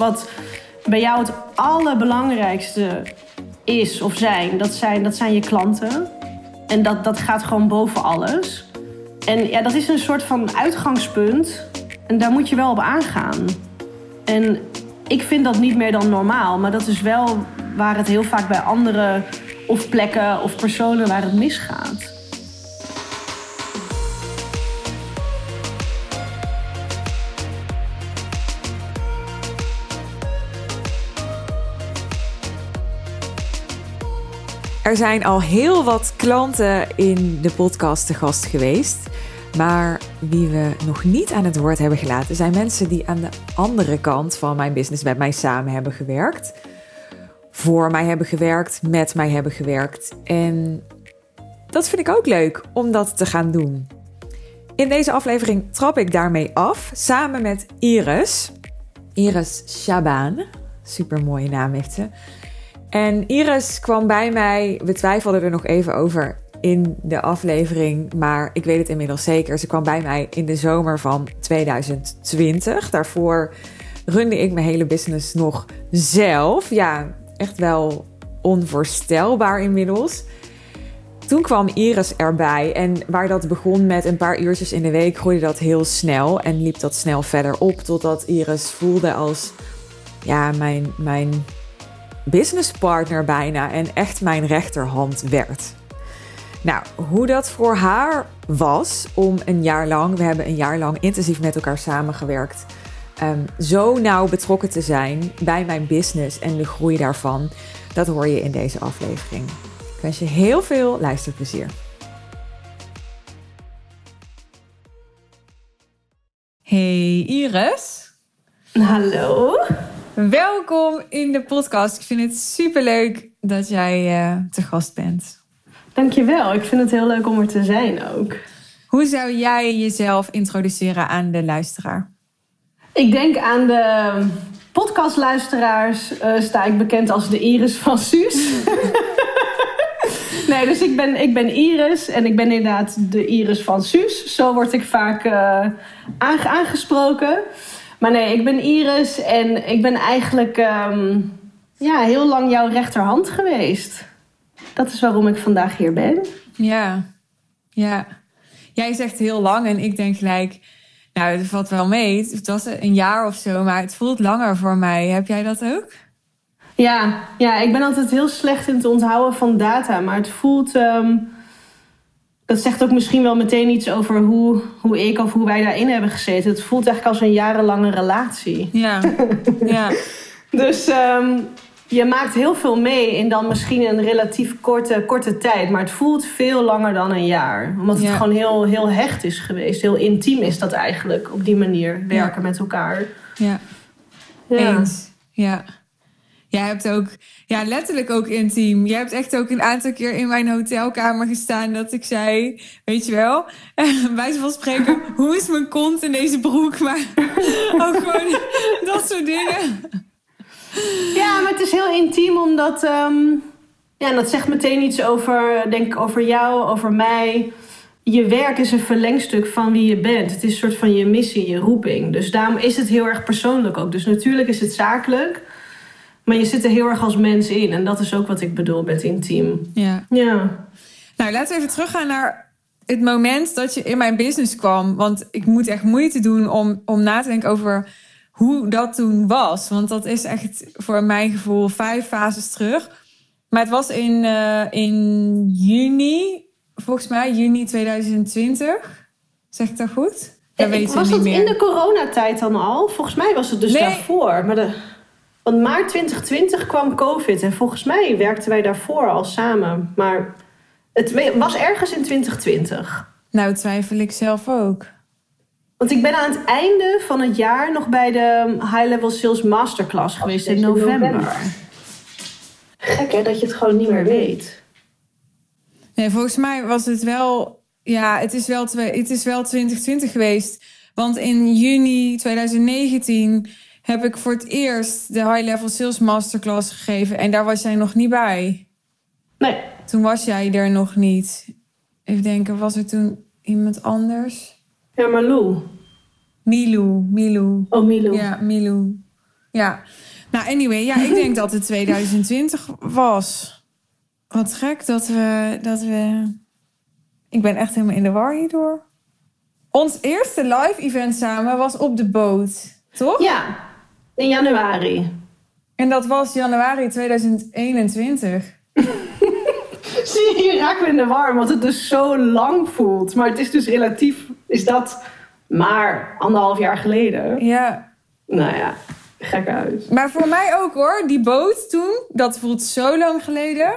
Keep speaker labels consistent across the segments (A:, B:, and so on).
A: wat bij jou het allerbelangrijkste is of zijn, dat zijn, dat zijn je klanten. En dat, dat gaat gewoon boven alles. En ja, dat is een soort van uitgangspunt. En daar moet je wel op aangaan. En ik vind dat niet meer dan normaal. Maar dat is wel waar het heel vaak bij andere of plekken of personen waar het misgaat.
B: Er zijn al heel wat klanten in de podcast te gast geweest. Maar wie we nog niet aan het woord hebben gelaten, zijn mensen die aan de andere kant van mijn business met mij samen hebben gewerkt. Voor mij hebben gewerkt, met mij hebben gewerkt. En dat vind ik ook leuk om dat te gaan doen. In deze aflevering trap ik daarmee af samen met Iris. Iris Shaban. Super mooie naam heeft ze. En Iris kwam bij mij, we twijfelden er nog even over in de aflevering, maar ik weet het inmiddels zeker. Ze kwam bij mij in de zomer van 2020. Daarvoor runde ik mijn hele business nog zelf. Ja, echt wel onvoorstelbaar inmiddels. Toen kwam Iris erbij en waar dat begon met een paar uurtjes in de week, groeide dat heel snel en liep dat snel verder op totdat Iris voelde als ja, mijn, mijn businesspartner bijna en echt mijn rechterhand werd. Nou, hoe dat voor haar was om een jaar lang, we hebben een jaar lang intensief met elkaar samengewerkt, um, zo nauw betrokken te zijn bij mijn business en de groei daarvan, dat hoor je in deze aflevering. Ik wens je heel veel luisterplezier. Hey Iris.
A: Hallo.
B: Welkom in de podcast. Ik vind het super leuk dat jij uh, te gast bent.
A: Dankjewel. Ik vind het heel leuk om er te zijn ook.
B: Hoe zou jij jezelf introduceren aan de luisteraar?
A: Ik denk aan de podcastluisteraars uh, sta ik bekend als de Iris van Suus. nee, dus ik ben, ik ben Iris en ik ben inderdaad de Iris van Suus. Zo word ik vaak uh, aangesproken. Maar nee, ik ben Iris en ik ben eigenlijk um, ja, heel lang jouw rechterhand geweest. Dat is waarom ik vandaag hier ben.
B: Ja, ja. Jij zegt heel lang en ik denk gelijk, nou, het valt wel mee. Het was een jaar of zo, maar het voelt langer voor mij. Heb jij dat ook?
A: Ja, ja ik ben altijd heel slecht in het onthouden van data, maar het voelt. Um, dat zegt ook misschien wel meteen iets over hoe, hoe ik of hoe wij daarin hebben gezeten. Het voelt eigenlijk als een jarenlange relatie.
B: Ja, ja.
A: dus um, je maakt heel veel mee in dan misschien een relatief korte, korte tijd. Maar het voelt veel langer dan een jaar. Omdat het
B: Ja.
A: gewoon heel, heel hecht is geweest. Heel intiem is dat eigenlijk op die manier. Werken met elkaar.
B: Ja,
A: Ja.
B: eens. Ja. Jij hebt ook, ja, letterlijk ook intiem. Jij hebt echt ook een aantal keer in mijn hotelkamer gestaan dat ik zei, weet je wel, bij van spreken, hoe is mijn kont in deze broek? Maar ook gewoon dat soort dingen.
A: Ja, maar het is heel intiem omdat... ehm, ja, en dat zegt meteen iets over, denk ik, over jou, over mij. Je werk is een verlengstuk van wie je bent. Het is een soort van je missie, je roeping. Dus daarom is het heel erg persoonlijk ook. Dus natuurlijk is het zakelijk. Maar je zit er heel erg als mens in. En dat is ook wat ik bedoel met intiem.
B: Ja.
A: Ja.
B: Nou, laten we even teruggaan naar het moment dat je in mijn business kwam. Want ik moet echt moeite doen om, om na te denken over hoe dat toen was. Want dat is echt voor mijn gevoel vijf fases terug. Maar het was in, eh, in juni, volgens mij juni 2020. Zeg ik dat goed? Dat
A: Ik-
B: weet ik
A: was
B: niet
A: dat
B: meer.
A: in de coronatijd dan al? Volgens mij was het dus
B: Nee.
A: daarvoor. Maar de, want maart 2020 kwam COVID. En volgens mij werkten wij daarvoor al samen. Maar het was ergens in 2020.
B: Nou, twijfel ik zelf ook.
A: Want ik ben aan het einde van het jaar nog bij de High Level Sales Masterclass geweest in november.
C: november.
A: Gek hè, dat je het gewoon niet meer weet.
B: Nee, volgens mij was het wel. Ja, het is wel, het is wel 2020 geweest. Want in juni 2019 heb ik voor het eerst de High Level Sales Masterclass gegeven. En daar was jij nog niet bij.
A: Nee,
B: Toen was jij er nog niet. Even denken, was er toen iemand anders?
A: ja, maar Lou.
B: Milou, Milou.
A: Oh, Milou.
B: Ja, Milou. Ja. Nou, anyway, ja, ik denk dat het 2020 was. Wat gek dat we, dat we... Ik ben echt helemaal in de war hierdoor. Ons eerste live event samen was op de boot, toch?
A: Ja, in januari.
B: En dat was januari 2021.
A: Zie je, raken we in de war, want het dus zo lang voelt. Maar het is dus relatief, is dat maar anderhalf jaar geleden.
B: Ja.
A: Nou ja, gek uit.
B: Maar voor mij ook hoor, die boot toen, dat voelt zo lang geleden.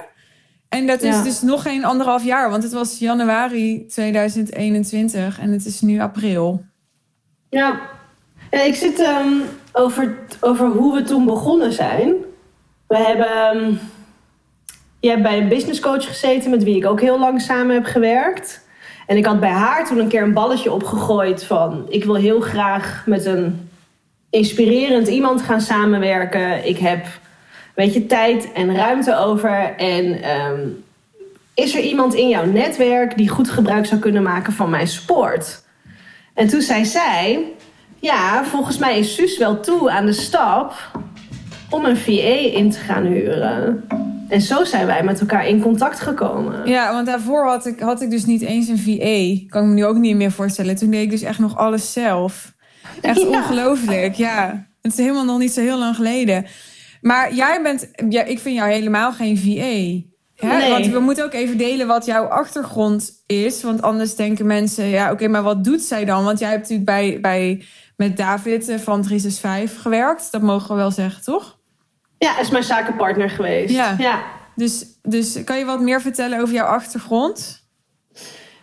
B: En dat is
A: Ja.
B: dus nog geen anderhalf jaar, want het was januari 2021 en het is nu april.
A: Ja, Ja, ik zit ehm, over, over hoe we toen begonnen zijn. We hebben. ehm, je hebt bij een businesscoach gezeten met wie ik ook heel lang samen heb gewerkt. En ik had bij haar toen een keer een balletje opgegooid van... ik wil heel graag met een inspirerend iemand gaan samenwerken. Ik heb, weet je, tijd en ruimte over. En ehm, is er iemand in jouw netwerk die goed gebruik zou kunnen maken van mijn sport? En toen zei zij... Ja, volgens mij is Suus wel toe aan de stap om een VA in te gaan huren. En zo zijn wij met elkaar in contact gekomen.
B: Ja, want daarvoor had ik, had ik dus niet eens een VA. Kan ik me nu ook niet meer voorstellen. Toen deed ik dus echt nog alles zelf. Echt
A: Ja.
B: ongelooflijk, ja. Het is helemaal nog niet zo heel lang geleden. Maar jij bent, ja, ik vind jou helemaal geen VA. Hè?
A: Nee.
B: Want we moeten ook even delen wat jouw achtergrond is. Want anders denken mensen, ja, oké, maar wat doet zij dan? Want jij hebt natuurlijk bij, bij met David van 365 gewerkt. Dat mogen we wel zeggen, toch?
A: Ja, is mijn zakenpartner geweest.
B: Ja.
A: ja.
B: Dus, dus kan je wat meer vertellen over jouw achtergrond?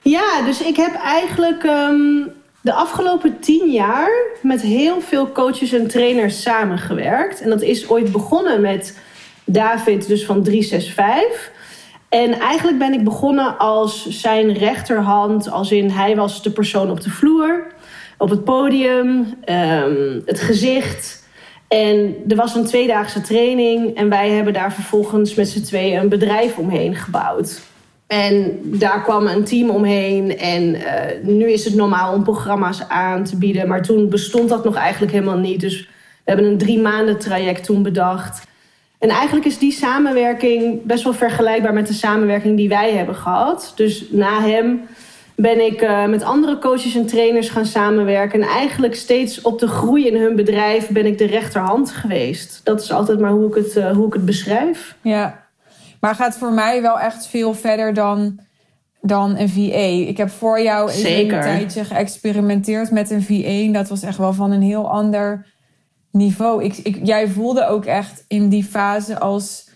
A: Ja, dus ik heb eigenlijk ehm, de afgelopen tien jaar met heel veel coaches en trainers samengewerkt. En dat is ooit begonnen met David, dus van 365. En eigenlijk ben ik begonnen als zijn rechterhand, als in hij was de persoon op de vloer, op het podium, ehm, het gezicht. En er was een tweedaagse training en wij hebben daar vervolgens met z'n tweeën een bedrijf omheen gebouwd. En daar kwam een team omheen. En eh, nu is het normaal om programma's aan te bieden. Maar toen bestond dat nog eigenlijk helemaal niet. Dus we hebben een drie maanden traject toen bedacht. En eigenlijk is die samenwerking best wel vergelijkbaar met de samenwerking die wij hebben gehad. Dus na hem ben ik eh, met andere coaches en trainers gaan samenwerken. En eigenlijk steeds op de groei in hun bedrijf ben ik de rechterhand geweest. Dat is altijd maar hoe ik het, eh, hoe ik het beschrijf.
B: Ja, maar gaat voor mij wel echt veel verder dan, dan een VA. Ik heb voor jou even
A: Zeker.
B: een tijdje geëxperimenteerd met een VA. En dat was echt wel van een heel ander niveau. Ik, ik, jij voelde ook echt in die fase als...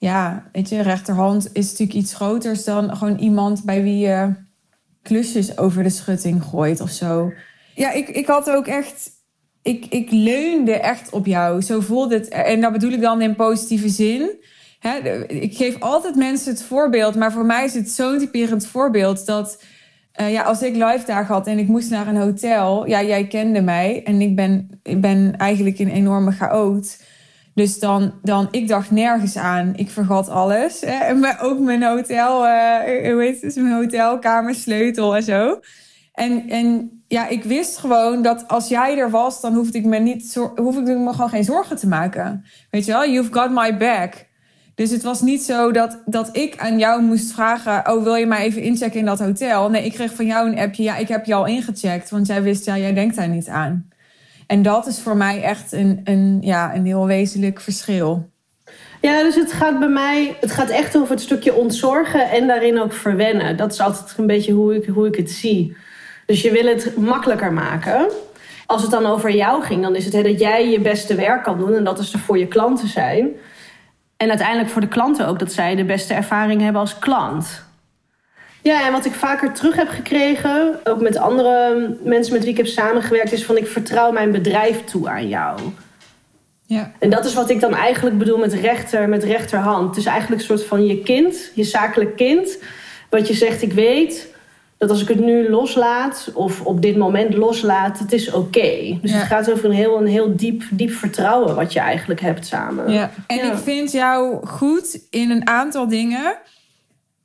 B: Ja, weet je, rechterhand is natuurlijk iets groters dan gewoon iemand bij wie je klusjes over de schutting gooit of zo. Ja, ik, ik had ook echt... Ik, ik leunde echt op jou. Zo voelde het. En dat bedoel ik dan in positieve zin. Hè, ik geef altijd mensen het voorbeeld, maar voor mij is het zo'n typerend voorbeeld dat eh, ja, als ik live dagen had en ik moest naar een hotel, ja, jij kende mij en ik ben, ik ben eigenlijk een enorme chaot. Dus dan, dan, ik dacht nergens aan. Ik vergat alles. En ook mijn hotel, eh, hoe heet het, mijn hotelkamersleutel en zo. En, en ja, ik wist gewoon dat als jij er was, dan hoefde ik me niet, hoef ik me gewoon geen zorgen te maken. Weet je wel, you've got my back. Dus het was niet zo dat, dat ik aan jou moest vragen: Oh, wil je mij even inchecken in dat hotel? Nee, ik kreeg van jou een appje: Ja, ik heb je al ingecheckt. Want jij wist, ja, jij denkt daar niet aan. En dat is voor mij echt een, een, ja, een heel wezenlijk verschil.
A: Ja, dus het gaat bij mij, het gaat echt over het stukje ontzorgen en daarin ook verwennen. Dat is altijd een beetje hoe ik, hoe ik het zie. Dus je wil het makkelijker maken. Als het dan over jou ging, dan is het hè, dat jij je beste werk kan doen en dat is er voor je klanten zijn. En uiteindelijk voor de klanten ook dat zij de beste ervaring hebben als klant. Ja, en wat ik vaker terug heb gekregen, ook met andere mensen met wie ik heb samengewerkt, is van ik vertrouw mijn bedrijf toe aan jou.
B: Ja,
A: En dat is wat ik dan eigenlijk bedoel met rechter, met rechterhand. Het is eigenlijk een soort van je kind, je zakelijk kind. Wat je zegt, ik weet dat als ik het nu loslaat of op dit moment loslaat, het is oké. Dus
B: Ja.
A: het gaat over een heel, een heel diep, diep vertrouwen wat je eigenlijk hebt samen.
B: ja. En
A: Ja.
B: ik vind jou goed in een aantal dingen.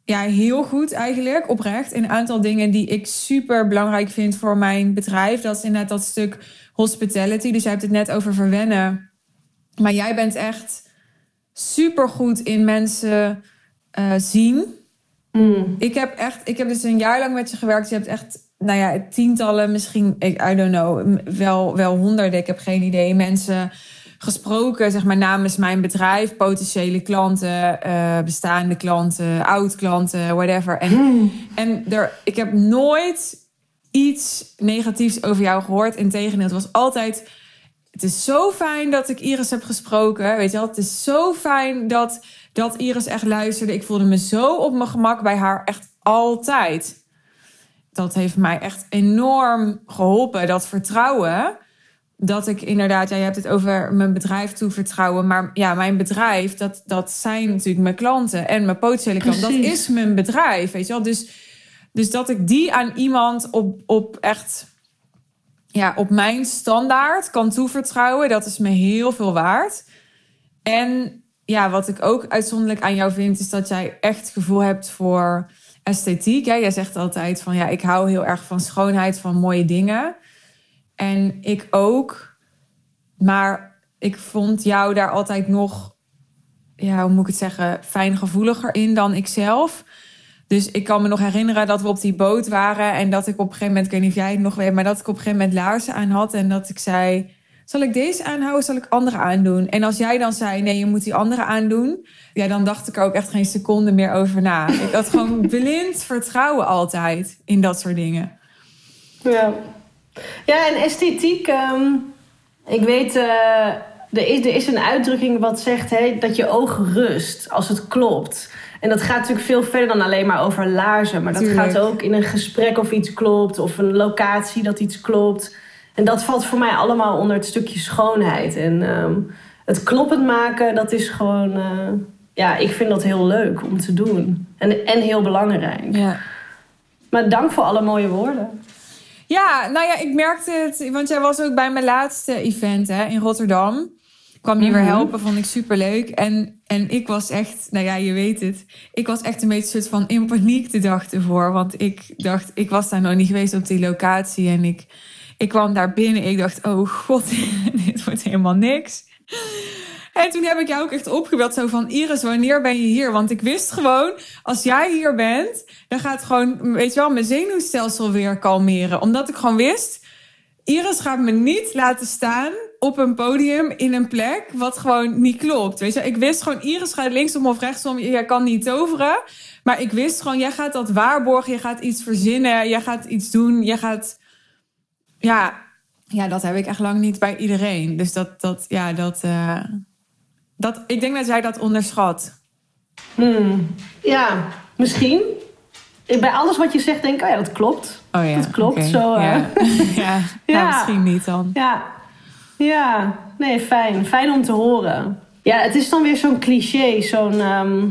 B: Ja, heel goed eigenlijk, oprecht. Een aantal dingen die ik super belangrijk vind voor mijn bedrijf. Dat is inderdaad dat stuk hospitality. Dus jij hebt het net over verwennen. Maar jij bent echt super goed in mensen eh, zien.
A: Mm.
B: Ik heb echt, ik heb dus een jaar lang met je gewerkt. Je hebt echt, nou ja, tientallen, misschien, ik, I don't know, wel, wel honderden, ik heb geen idee, mensen gesproken, zeg maar, namens mijn bedrijf, potentiële klanten, eh, bestaande klanten, oud-klanten, whatever. En, en er, ik heb nooit iets negatiefs over jou gehoord. Integendeel, het was altijd. Het is zo fijn dat ik Iris heb gesproken. Weet je wel, het is zo fijn dat, dat Iris echt luisterde. Ik voelde me zo op mijn gemak bij haar, echt altijd. Dat heeft mij echt enorm geholpen, dat vertrouwen. Dat ik inderdaad, ja, je hebt het over mijn bedrijf toevertrouwen. Maar ja, mijn bedrijf, dat, dat zijn natuurlijk mijn klanten en mijn potentiële klanten. Dat is mijn bedrijf, weet je wel. Dus, dus dat ik die aan iemand op, op echt ja, op mijn standaard kan toevertrouwen, dat is me heel veel waard. En ja, wat ik ook uitzonderlijk aan jou vind, is dat jij echt gevoel hebt voor esthetiek. Hè? Jij zegt altijd van ja, ik hou heel erg van schoonheid, van mooie dingen. En ik ook. Maar ik vond jou daar altijd nog, ja, hoe moet ik het zeggen, fijngevoeliger in dan ikzelf. Dus ik kan me nog herinneren dat we op die boot waren en dat ik op een gegeven moment, ik weet niet of jij het nog weet, maar dat ik op een gegeven moment laarzen aan had en dat ik zei, zal ik deze aanhouden, zal ik andere aandoen? En als jij dan zei, nee, je moet die andere aandoen, ja, dan dacht ik er ook echt geen seconde meer over na. Ik had gewoon blind vertrouwen altijd in dat soort dingen.
A: Ja. Ja, en esthetiek. ehm, ik weet, eh, er, is, er is een uitdrukking wat zegt hè, dat je oog rust als het klopt. En dat gaat natuurlijk veel verder dan alleen maar over laarzen. Maar dat gaat ook in een gesprek of iets klopt. Of een locatie dat iets klopt. En dat valt voor mij allemaal onder het stukje schoonheid. En ehm, het kloppend maken, dat is gewoon... eh, ja, ik vind dat heel leuk om te doen. En, en heel belangrijk.
B: Ja.
A: Maar dank voor alle mooie woorden.
B: Ja, nou ja, ik merkte het, want jij was ook bij mijn laatste event hè, in Rotterdam. Kwam je weer
A: Mhm.
B: helpen, vond ik superleuk. En, en ik was echt, nou ja, je weet het. Ik was echt een beetje soort van in paniek de dag ervoor. Want ik dacht, ik was daar nog niet geweest op die locatie. En ik, ik kwam daar binnen. Ik dacht, oh god, dit wordt helemaal niks. En toen heb ik jou ook echt opgebeld. Zo van, Iris, wanneer ben je hier? Want ik wist gewoon, als jij hier bent... dan gaat gewoon, weet je wel, mijn zenuwstelsel weer kalmeren. Omdat ik gewoon wist... Iris gaat me niet laten staan op een podium in een plek wat gewoon niet klopt. Weet je, ik wist gewoon, Iris gaat linksom of rechtsom. Jij kan niet toveren. Maar ik wist gewoon, jij gaat dat waarborgen. Je gaat iets verzinnen. Jij gaat iets doen. Je gaat, ja, ja, dat heb ik echt lang niet bij iedereen. Dus dat, dat ja, dat, eh, dat, ik denk dat jij dat onderschat.
A: Hmm. Ja, misschien. Bij alles wat je zegt denk ik, oh ja, dat klopt.
B: Oh ja,
A: Dat klopt, zo, eh.
B: Ja, ja.
A: Ja.
B: Nou, misschien niet dan.
A: Ja, ja, nee, fijn. Fijn om te horen. Ja, het is dan weer zo'n cliché, zo'n... ehm,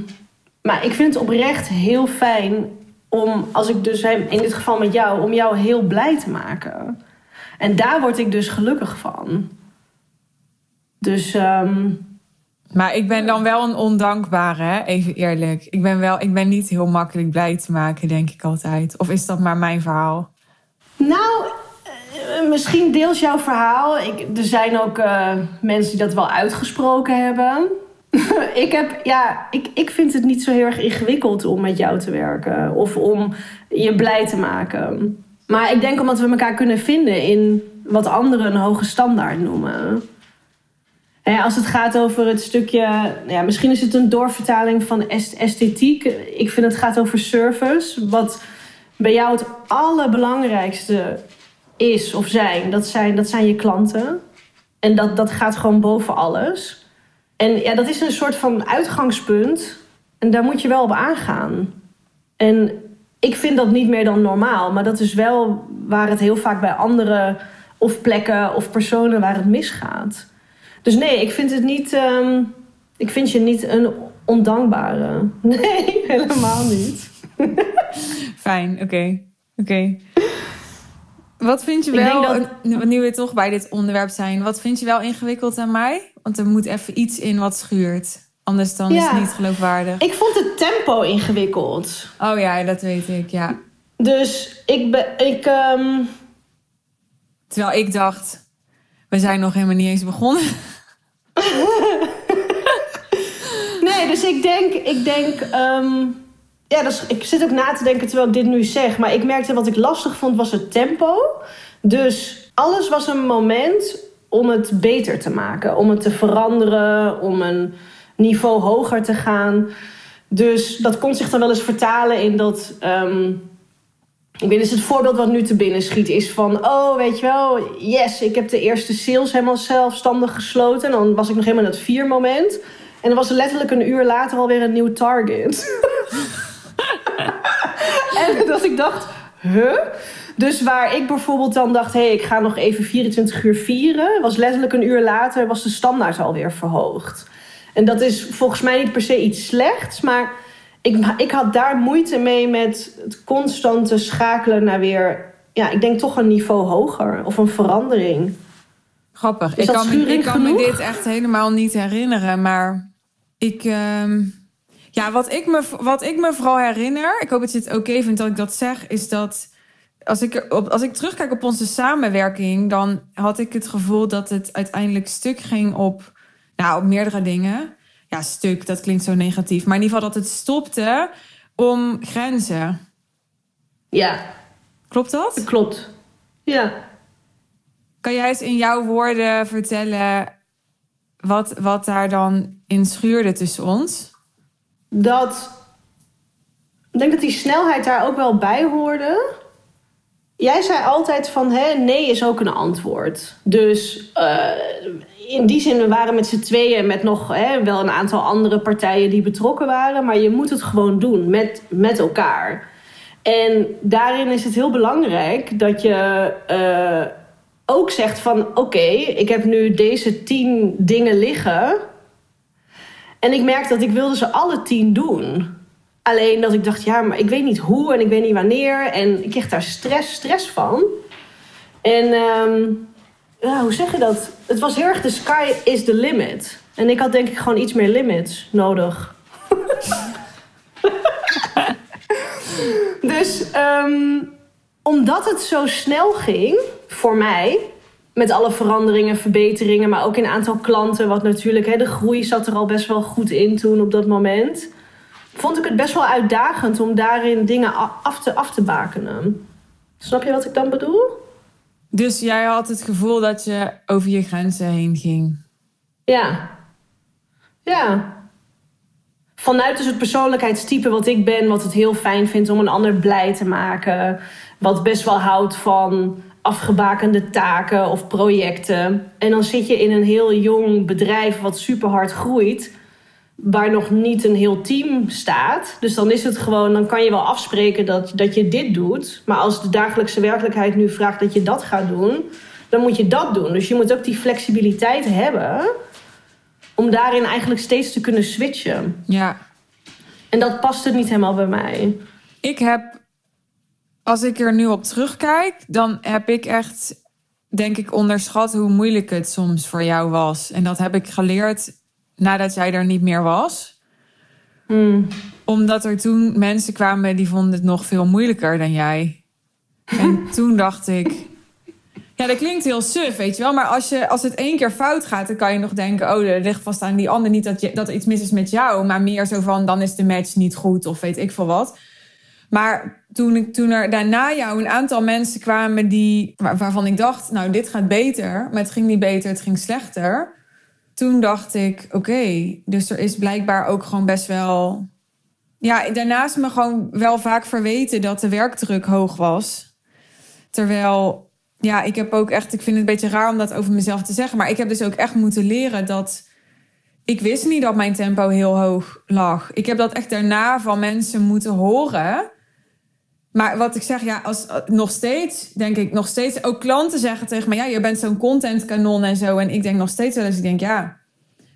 A: Maar ik vind het oprecht heel fijn om, als ik dus in dit geval met jou, om jou heel blij te maken. En daar word ik dus gelukkig van. Dus ehm,
B: Maar ik ben dan wel een ondankbare, hè? even eerlijk. Ik ben, wel, ik ben niet heel makkelijk blij te maken, denk ik altijd. Of is dat maar mijn verhaal?
A: Nou, eh, misschien deels jouw verhaal. Ik, er zijn ook eh, mensen die dat wel uitgesproken hebben. ik, heb, ja, ik, ik vind het niet zo heel erg ingewikkeld om met jou te werken. Of om je blij te maken. Maar ik denk omdat we elkaar kunnen vinden in wat anderen een hoge standaard noemen. Als het gaat over het stukje, ja, misschien is het een doorvertaling van est- esthetiek. Ik vind het gaat over service. Wat bij jou het allerbelangrijkste is of zijn, dat zijn, dat zijn je klanten. En dat, dat gaat gewoon boven alles. En ja, dat is een soort van uitgangspunt. En daar moet je wel op aangaan. En ik vind dat niet meer dan normaal. Maar dat is wel waar het heel vaak bij andere of plekken of personen waar het misgaat. Dus nee, ik vind het niet. ehm, ik vind je niet een ondankbare. Nee, helemaal niet.
B: Fijn, oké. Oké. Wat vind je wel,
A: denk
B: nu- we toch bij dit onderwerp zijn, wat vind je wel ingewikkeld aan mij? Want er moet even iets in wat schuurt. Anders dan is het niet geloofwaardig.
A: Ik vond het tempo ingewikkeld.
B: Oh ja, dat weet ik, ja.
A: Dus ik ben. Ik, ehm,
B: Terwijl ik dacht, we zijn nog helemaal niet eens begonnen.
A: nee, dus ik denk, ik denk, ehm, ja, dus ik zit ook na te denken terwijl ik dit nu zeg, maar ik merkte wat ik lastig vond was het tempo. Dus alles was een moment om het beter te maken, om het te veranderen, om een niveau hoger te gaan. Dus dat kon zich dan wel eens vertalen in dat. ehm, ik weet dus het voorbeeld wat nu te binnen schiet is van... oh, weet je wel, yes, ik heb de eerste sales helemaal zelfstandig gesloten. En dan was ik nog helemaal in het vier moment. En dan was er letterlijk een uur later alweer een nieuw target. en dat ik dacht, huh? Dus waar ik bijvoorbeeld dan dacht... hé, hey, ik ga nog even 24 uur vieren... was letterlijk een uur later was de standaard alweer verhoogd. En dat is volgens mij niet per se iets slechts, maar ik, ik had daar moeite mee met het constante schakelen naar weer, ja, ik denk toch een niveau hoger of een verandering.
B: Grappig.
A: Is
B: ik kan, me, ik kan me dit echt helemaal niet herinneren. Maar ik. ehm, ja, wat ik, me, wat ik me vooral herinner. Ik hoop dat je het oké vindt dat ik dat zeg. Is dat. Als ik, op, als ik terugkijk op onze samenwerking. dan had ik het gevoel dat het uiteindelijk stuk ging op. Nou, op meerdere dingen. Ja, stuk, dat klinkt zo negatief. Maar in ieder geval dat het stopte om grenzen.
A: Ja,
B: Klopt dat?
A: klopt. Ja.
B: Kan jij eens in jouw woorden vertellen wat, wat daar dan in schuurde tussen ons?
A: Dat. Ik denk dat die snelheid daar ook wel bij hoorde. Jij zei altijd van hè, nee is ook een antwoord. Dus eh, in die zin, we waren met z'n tweeën met nog hè, wel een aantal andere partijen die betrokken waren. Maar je moet het gewoon doen met, met elkaar. En daarin is het heel belangrijk dat je eh, ook zegt van oké, ik heb nu deze tien dingen liggen. En ik merk dat ik wilde ze alle tien doen. Alleen dat ik dacht, ja, maar ik weet niet hoe en ik weet niet wanneer. En ik kreeg daar stress, stress van. En ehm, hoe zeg je dat? Het was heel erg de sky is the limit. En ik had denk ik gewoon iets meer limits nodig. dus ehm, omdat het zo snel ging voor mij, met alle veranderingen, verbeteringen, maar ook in aantal klanten, wat natuurlijk, hè, de groei zat er al best wel goed in toen op dat moment, vond ik het best wel uitdagend om daarin dingen af te, af te bakenen. Snap je wat ik dan bedoel?
B: Dus jij had het gevoel dat je over je grenzen heen ging.
A: Ja. Ja. Vanuit dus het persoonlijkheidstype wat ik ben, wat het heel fijn vindt om een ander blij te maken. Wat best wel houdt van afgebakende taken of projecten. En dan zit je in een heel jong bedrijf wat super hard groeit. Waar nog niet een heel team staat. Dus dan is het gewoon, dan kan je wel afspreken dat, dat je dit doet. Maar als de dagelijkse werkelijkheid nu vraagt dat je dat gaat doen, dan moet je dat doen. Dus je moet ook die flexibiliteit hebben om daarin eigenlijk steeds te kunnen switchen.
B: Ja,
A: En dat paste niet helemaal bij mij.
B: ik heb, als ik er nu op terugkijk, dan heb ik echt, denk ik, onderschat hoe moeilijk het soms voor jou was. En dat heb ik geleerd nadat jij er niet meer was.
A: Hmm.
B: Omdat er toen mensen kwamen die vonden het nog veel moeilijker dan jij. En toen dacht ik. Ja, dat klinkt heel suf, weet je wel. Maar als, je, als het één keer fout gaat, dan kan je nog denken: oh, er ligt vast aan die ander. Niet dat, je, dat er iets mis is met jou, maar meer zo van: dan is de match niet goed of weet ik veel wat. Maar toen, ik, toen er daarna jou een aantal mensen kwamen die, waar- waarvan ik dacht: nou, dit gaat beter. Maar het ging niet beter, het ging slechter. Toen dacht ik: oké, dus er is blijkbaar ook gewoon best wel ja, daarnaast me gewoon wel vaak verweten dat de werkdruk hoog was. Terwijl, ja, ik heb ook echt, ik vind het een beetje raar om dat over mezelf te zeggen, maar ik heb dus ook echt moeten leren dat ik wist niet dat mijn tempo heel hoog lag. Ik heb dat echt daarna van mensen moeten horen. Maar wat ik zeg, ja, als, nog steeds, denk ik, nog steeds, ook klanten zeggen tegen me, ja, je bent zo'n contentkanon en zo. En ik denk nog steeds wel eens, ik denk, ja,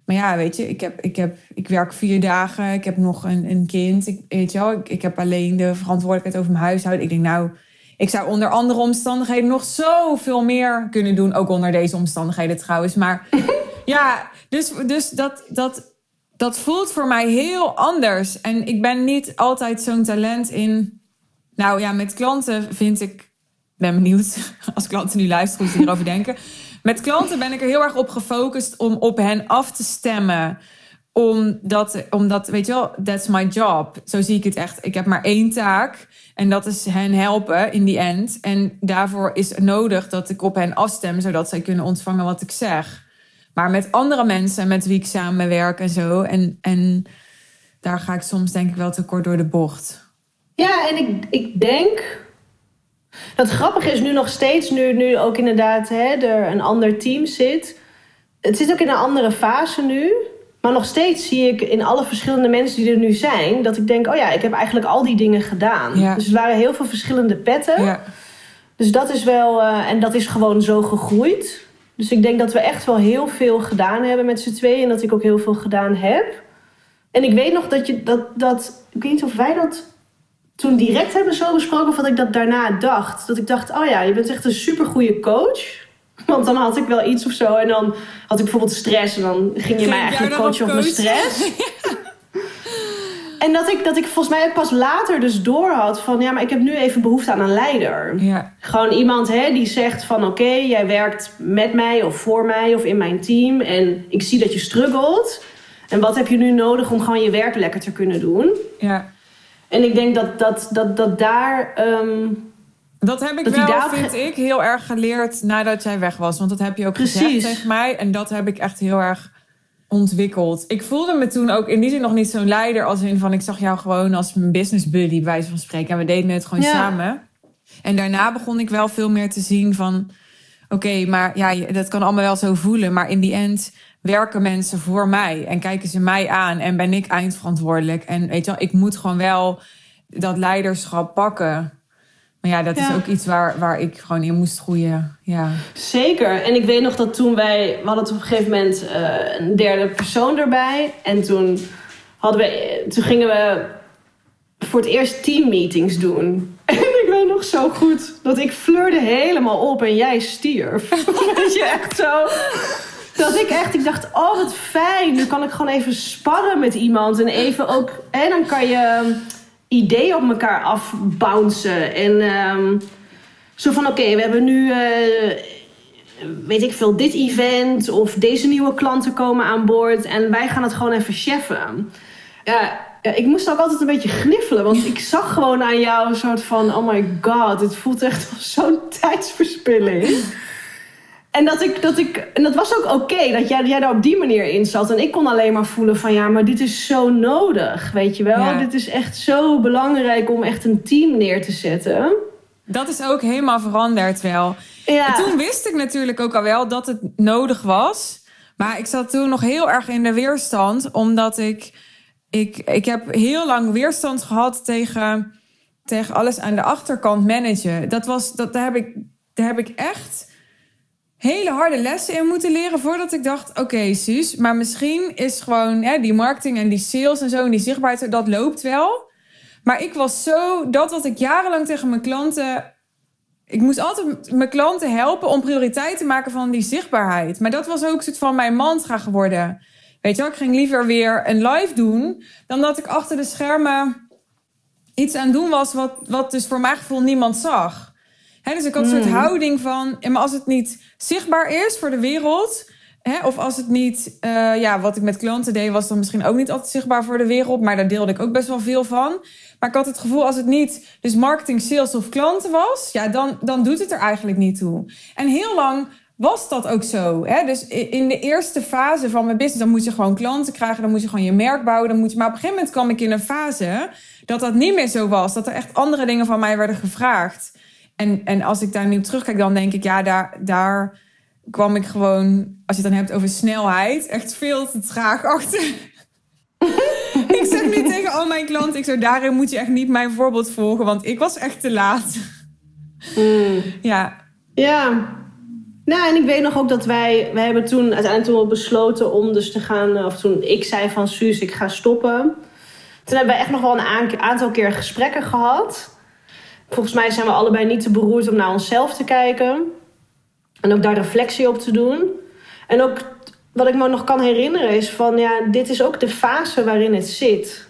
B: maar ja, weet je, ik, heb, ik, heb, ik werk vier dagen, ik heb nog een, een kind. Ik, weet je wel, ik, ik heb alleen de verantwoordelijkheid over mijn huishouden. Ik denk, nou, ik zou onder andere omstandigheden nog zoveel meer kunnen doen. Ook onder deze omstandigheden trouwens. Maar ja, dus, dus dat, dat, dat voelt voor mij heel anders. En ik ben niet altijd zo'n talent in. Nou ja, met klanten vind ik. Ben benieuwd als klanten nu luisteren hoe ze hierover denken. Met klanten ben ik er heel erg op gefocust om op hen af te stemmen. Omdat, omdat, weet je wel, that's my job. Zo zie ik het echt. Ik heb maar één taak. En dat is hen helpen in die end. En daarvoor is het nodig dat ik op hen afstem, zodat zij kunnen ontvangen wat ik zeg. Maar met andere mensen met wie ik samenwerk en zo. En, en daar ga ik soms denk ik wel te kort door de bocht.
A: Ja, en ik, ik denk. Dat grappige is nu nog steeds, nu, nu ook inderdaad hè, er een ander team zit. Het zit ook in een andere fase nu. Maar nog steeds zie ik in alle verschillende mensen die er nu zijn, dat ik denk: oh ja, ik heb eigenlijk al die dingen gedaan.
B: Ja.
A: Dus het waren heel veel verschillende petten.
B: Ja,
A: Dus dat is wel, eh, en dat is gewoon zo gegroeid. Dus ik denk dat we echt wel heel veel gedaan hebben met z'n tweeën. En dat ik ook heel veel gedaan heb. En ik weet nog dat je dat, dat. Ik weet niet of wij dat toen direct hebben zo besproken. Of dat ik dat daarna dacht. Dat ik dacht: oh ja, je bent echt een supergoeie coach. Want dan had ik wel iets of zo. En dan had ik bijvoorbeeld stress. En dan ging je mij eigenlijk coachen op mijn stress. En dat ik, dat ik volgens mij pas later dus door had van... ja, maar ik heb nu even behoefte aan een leider.
B: ja,
A: Gewoon iemand hè, die zegt van oké, jij werkt met mij of voor mij of in mijn team en ik zie dat je struggelt. En wat heb je nu nodig om gewoon je werk lekker te kunnen doen?
B: ja.
A: En ik denk dat, dat, dat, dat daar. ehm,
B: Dat heb ik
A: Dat
B: wel,
A: daar-
B: vind ik, heel erg geleerd nadat jij weg was. Want dat heb je ook gezegd tegen mij. En dat heb ik echt heel erg ontwikkeld. Ik voelde me toen ook in die zin nog niet zo'n leider. Als in van, ik zag jou gewoon als mijn business buddy, bij wijze van spreken. En we deden het gewoon
A: Ja.
B: samen. En daarna begon ik wel veel meer te zien van... Oké, maar ja, dat kan allemaal wel zo voelen. Maar in die end werken mensen voor mij. En kijken ze mij aan. En ben ik eindverantwoordelijk. En weet je wel, ik moet gewoon wel dat leiderschap pakken. Maar ja, dat is ook iets waar, waar ik gewoon in moest groeien. Ja.
A: zeker. En ik weet nog dat toen wij. We hadden op een gegeven moment eh, een derde persoon erbij. En toen, hadden we, toen gingen we voor het eerst teammeetings doen. En ik weet nog zo goed dat ik fleurde helemaal op en jij stierf. Weet je, echt zo. Dat ik echt, ik dacht, oh wat fijn. Nu kan ik gewoon even sparren met iemand. En even ook, en dan kan je ehm, ideeën op elkaar afbouncen. En ehm, zo van, oké, we hebben nu, eh, weet ik veel, dit event. Of deze nieuwe klanten komen aan boord. En wij gaan het gewoon even cheffen. Ja, ik moest ook altijd een beetje gniffelen. Want ik zag gewoon aan jou een soort van... Oh my god, dit voelt echt als zo'n tijdsverspilling. En dat, ik, dat, ik, en dat was ook oké dat jij, jij daar op die manier in zat. En ik kon alleen maar voelen van ja, maar dit is zo nodig. Weet je wel?
B: Ja.
A: Dit is echt zo belangrijk om echt een team neer te zetten.
B: Dat is ook helemaal veranderd wel.
A: Ja,
B: En toen wist ik natuurlijk ook al wel dat het nodig was. Maar ik zat toen nog heel erg in de weerstand. Omdat ik... Ik, ik heb heel lang weerstand gehad tegen, tegen alles aan de achterkant managen. Dat was, dat, daar, heb ik, daar heb ik echt hele harde lessen in moeten leren voordat ik dacht: oké, Suus, maar misschien is gewoon hè, die marketing en die sales en zo en die zichtbaarheid, dat loopt wel. Maar ik was zo, dat wat ik jarenlang tegen mijn klanten. Ik moest altijd mijn klanten helpen om prioriteit te maken van die zichtbaarheid. Maar dat was ook soort van mijn mantra geworden. Weet je wel, ik ging liever weer een live doen dan dat ik achter de schermen iets aan doen was wat, wat dus voor mijn gevoel niemand zag. Dus ik had een soort houding van, maar als het niet zichtbaar is voor de wereld, of als het niet, eh, ja, wat ik met klanten deed, was dan misschien ook niet altijd zichtbaar voor de wereld, maar daar deelde ik ook best wel veel van. Maar ik had het gevoel, als het niet dus marketing, sales of klanten was, ja, dan, dan doet het er eigenlijk niet toe. En heel lang was dat ook zo. Hè? Dus in de eerste fase van mijn business, dan moet je gewoon klanten krijgen, dan moet je gewoon je merk bouwen, dan moet je. Maar op een gegeven moment kwam ik in een fase dat dat niet meer zo was, dat er echt andere dingen van mij werden gevraagd. En, en als ik daar nu op terugkijk, dan denk ik, ja, daar, daar kwam ik gewoon, als je het dan hebt over snelheid, echt veel te traag achter. ik zeg nu tegen al mijn klanten, ik zo, daarin moet je echt niet mijn voorbeeld volgen, want ik was echt te laat. Ja,
A: Ja. Nou, en ik weet nog ook dat wij... Wij hebben toen uiteindelijk toen we besloten om dus te gaan... Of toen ik zei van Suus, ik ga stoppen. Toen hebben we echt nog wel een aan- aantal keer gesprekken gehad. Volgens mij zijn we allebei niet te beroerd om naar onszelf te kijken. En ook daar reflectie op te doen. En ook wat ik me nog kan herinneren is van... Ja, dit is ook de fase waarin het zit.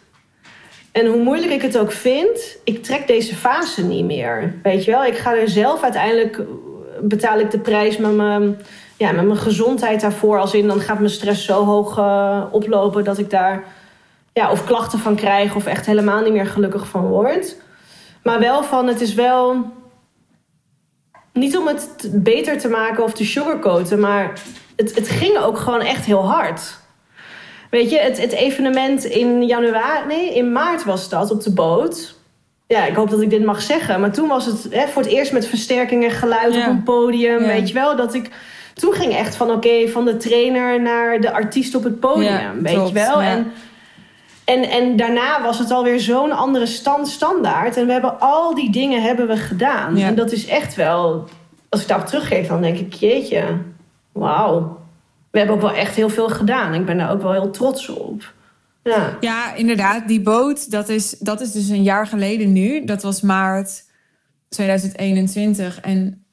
A: En hoe moeilijk ik het ook vind, ik trek deze fase niet meer. Weet je wel, ik ga er zelf uiteindelijk betaal ik de prijs met mijn ja, met mijn gezondheid daarvoor. Als in, dan gaat mijn stress zo hoog eh, oplopen dat ik daar ja, of klachten van krijg of echt helemaal niet meer gelukkig van word. Maar wel van, het is wel niet om het beter te maken of te sugarcoaten, maar het, het ging ook gewoon echt heel hard. Weet je, het, het evenement in januari, nee, in maart was dat op de boot. Ja, ik hoop dat ik dit mag zeggen. Maar toen was het hè, voor het eerst met versterking en geluid
B: Ja.
A: op een podium.
B: Ja.
A: Weet je wel, dat ik. Toen ging echt van oké, van de trainer naar de artiest op het podium.
B: Ja,
A: weet je wel. En, en, en daarna was het alweer zo'n andere stand, standaard. En we hebben al die dingen hebben we gedaan.
B: Ja.
A: En dat is echt wel. Als ik daarop teruggeef, dan denk ik, jeetje, wauw. We hebben ook wel echt heel veel gedaan. Ik ben daar ook wel heel trots op. Ja.
B: Ja, inderdaad. Die boot, dat is, dat is dus een jaar geleden nu. Dat was maart 2021. En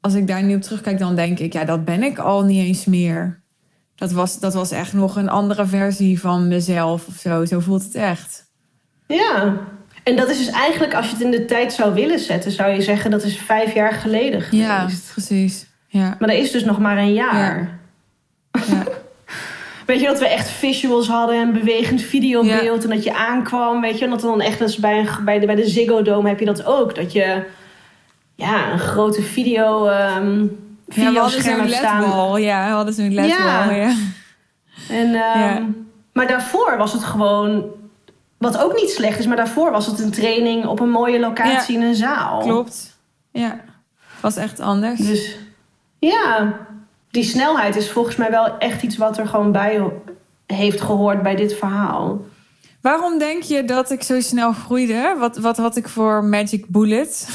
B: als ik daar nu op terugkijk, dan denk ik... ja, dat ben ik al niet eens meer. Dat was, dat was echt nog een andere versie van mezelf of zo. Zo voelt het echt.
A: Ja. En dat is dus eigenlijk, als je het in de tijd zou willen zetten, zou je zeggen dat is vijf jaar geleden geweest.
B: Ja, precies. Ja,
A: Maar dat is dus nog maar een jaar.
B: ja.
A: Weet je dat we echt visuals hadden en bewegend videobeeld en dat je aankwam, weet je, en dat dan echt als bij, een, bij, de, bij de Ziggo Dome heb je dat ook, dat je ja een grote video
B: ja we hadden zo'n ledbal. Ja, we hadden zo'n ledbal.
A: Ja.
B: Ja.
A: En, ehm,
B: Ja.
A: Maar daarvoor was het gewoon, wat ook niet slecht is, maar daarvoor was het een training op een mooie locatie in een zaal.
B: Klopt. Ja, was echt anders.
A: Dus ja, die snelheid is volgens mij wel echt iets wat er gewoon bij heeft gehoord bij dit verhaal.
B: Waarom denk je dat ik zo snel groeide? Wat, wat had ik voor magic bullet?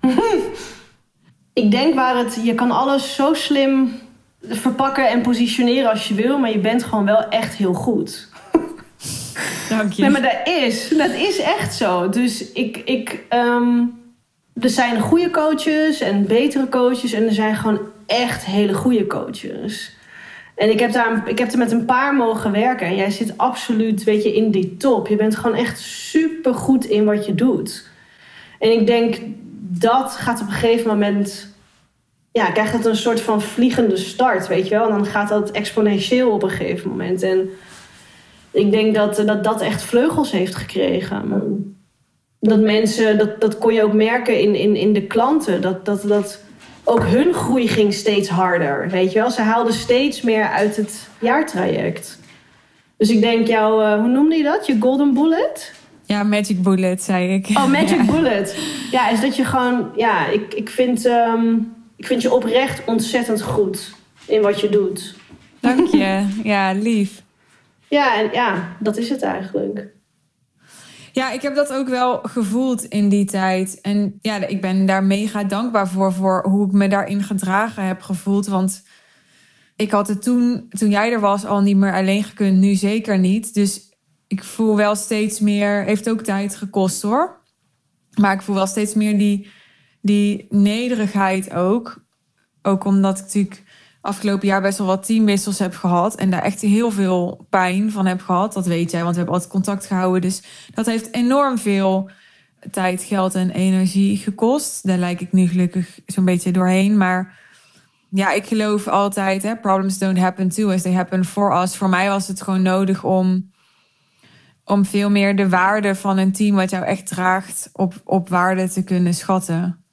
A: Ik denk waar het, je kan alles zo slim verpakken en positioneren als je wil, maar je bent gewoon wel echt heel goed.
B: Dank je.
A: Nee, maar dat is, dat is echt zo. Dus ik, ik, ehm, er zijn goede coaches en betere coaches en er zijn gewoon echt hele goede coaches. En ik heb, daar, ik heb er met een paar mogen werken. En jij zit absoluut weet je, in die top. Je bent gewoon echt super goed in wat je doet. En ik denk dat gaat op een gegeven moment. Ja, krijgt het een soort van vliegende start, weet je wel. En dan gaat dat exponentieel op een gegeven moment. En ik denk dat dat, dat echt vleugels heeft gekregen. Dat mensen, dat, dat kon je ook merken in, in, in de klanten. Dat, dat, dat ook hun groei ging steeds harder. Weet je wel, ze haalden steeds meer uit het jaartraject. Dus ik denk jouw, eh, hoe noemde je dat? Je golden bullet?
B: Ja, magic bullet, zei ik.
A: Oh, magic
B: Ja.
A: bullet. Ja, is dat je gewoon, ja, ik, ik, vind, ehm, ik vind je oprecht ontzettend goed in wat je doet.
B: Dank je. Ja, lief.
A: Ja, en ja, dat is het eigenlijk.
B: Ja, ik heb dat ook wel gevoeld in die tijd. En ja, ik ben daar mega dankbaar voor, voor hoe ik me daarin gedragen heb gevoeld. Want ik had het toen, toen jij er was, al niet meer alleen gekund. Nu zeker niet. Dus ik voel wel steeds meer, heeft ook tijd gekost hoor. Maar ik voel wel steeds meer die, die nederigheid ook. Ook omdat ik natuurlijk afgelopen jaar best wel wat teamwissels heb gehad. En daar echt heel veel pijn van heb gehad. Dat weet jij, want we hebben altijd contact gehouden. Dus dat heeft enorm veel tijd, geld en energie gekost. Daar lijk ik nu gelukkig zo'n beetje doorheen. Maar ja, ik geloof altijd, hè, problems don't happen to us, they happen for us. Voor mij was het gewoon nodig om, om veel meer de waarde van een team wat jou echt draagt op, op waarde te kunnen schatten.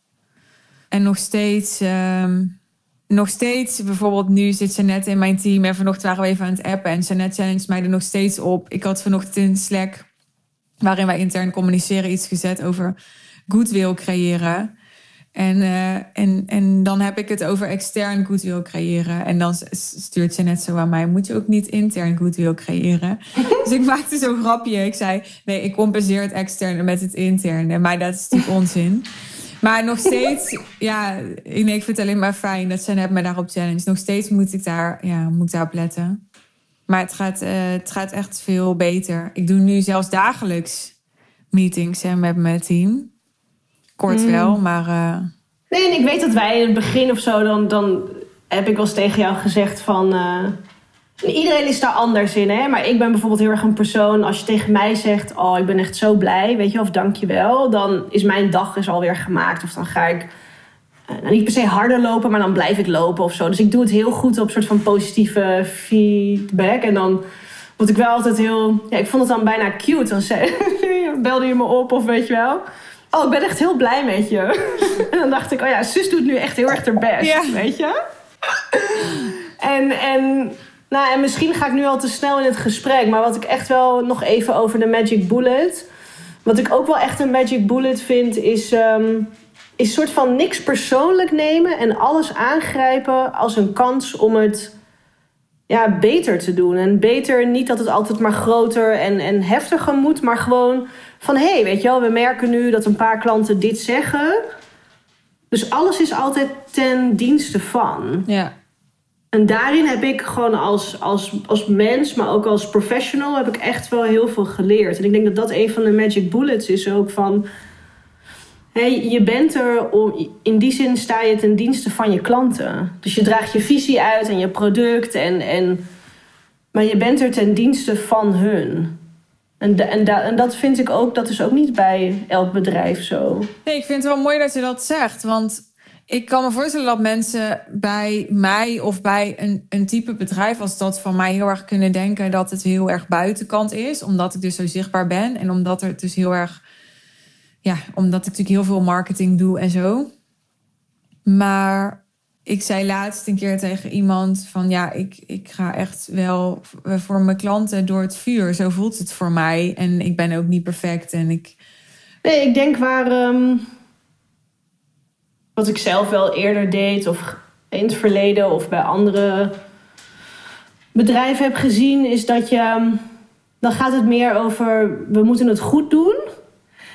B: En nog steeds, ehm, nog steeds, bijvoorbeeld nu zit ze net in mijn team en vanochtend waren we even aan het appen en net challenge mij er nog steeds op. Ik had vanochtend in Slack, waarin wij intern communiceren, iets gezet over goodwill creëren. En, eh, en, en dan heb ik het over extern goodwill creëren. En dan stuurt ze net zo aan mij: Moet je ook niet intern goodwill creëren? dus ik maakte zo'n grapje. Ik zei: Nee, ik compenseer het externe met het interne. Maar dat is natuurlijk onzin. Maar nog steeds, ja, nee, ik vind het alleen maar fijn dat ze net me daarop challenge. Nog steeds moet ik daar, ja, moet ik daarop letten. Maar het gaat, eh, het gaat echt veel beter. Ik doe nu zelfs dagelijks meetings hè, met mijn team. Kort wel, maar eh,
A: Nee, en ik weet dat wij in het begin of zo, dan, dan heb ik wel eens tegen jou gezegd van. eh, iedereen is daar anders in, hè? Maar ik ben bijvoorbeeld heel erg een persoon. Als je tegen mij zegt: Oh, ik ben echt zo blij, weet je, of dank je wel. Dan is mijn dag is alweer gemaakt. Of dan ga ik nou, niet per se harder lopen, maar dan blijf ik lopen of zo. Dus ik doe het heel goed op soort van positieve feedback. En dan word ik wel altijd heel... Ja, ik vond het dan bijna cute. Dan zei, belde je me op of weet je wel. Oh, ik ben echt heel blij met je. en dan dacht ik, oh ja, zus doet nu echt heel erg haar best,
B: Ja.
A: weet je. en, en, nou, en misschien ga ik nu al te snel in het gesprek. Maar wat ik echt wel nog even over de Magic Bullet... Wat ik ook wel echt een Magic Bullet vind, is... ehm, is soort van niks persoonlijk nemen en alles aangrijpen als een kans om het ja, beter te doen. En beter, niet dat het altijd maar groter en, en heftiger moet, maar gewoon van hé, hey, weet je wel, we merken nu dat een paar klanten dit zeggen. Dus alles is altijd ten dienste van.
B: Ja.
A: En daarin heb ik gewoon als, als, als mens, maar ook als professional, heb ik echt wel heel veel geleerd. En ik denk dat dat een van de magic bullets is ook van. Hey, je bent er om, in die zin sta je ten dienste van je klanten. Dus je draagt je visie uit en je product, en, en, maar je bent er ten dienste van hun. En, en, en dat vind ik ook, dat is ook niet bij elk bedrijf zo.
B: Nee, ik vind het wel mooi dat je dat zegt. Want ik kan me voorstellen dat mensen bij mij of bij een, een type bedrijf als dat van mij heel erg kunnen denken dat het heel erg buitenkant is. Omdat ik dus zo zichtbaar ben. En omdat er dus heel erg. Ja, omdat ik natuurlijk heel veel marketing doe en zo. Maar ik zei laatst een keer tegen iemand van ja, ik, ik ga echt wel voor mijn klanten door het vuur. Zo voelt het voor mij. En ik ben ook niet perfect. En ik.
A: Nee, ik denk waar. ehm, wat ik zelf wel eerder deed, of in het verleden of bij andere bedrijven heb gezien, is dat je. ehm, dan gaat het meer over. We moeten het goed doen.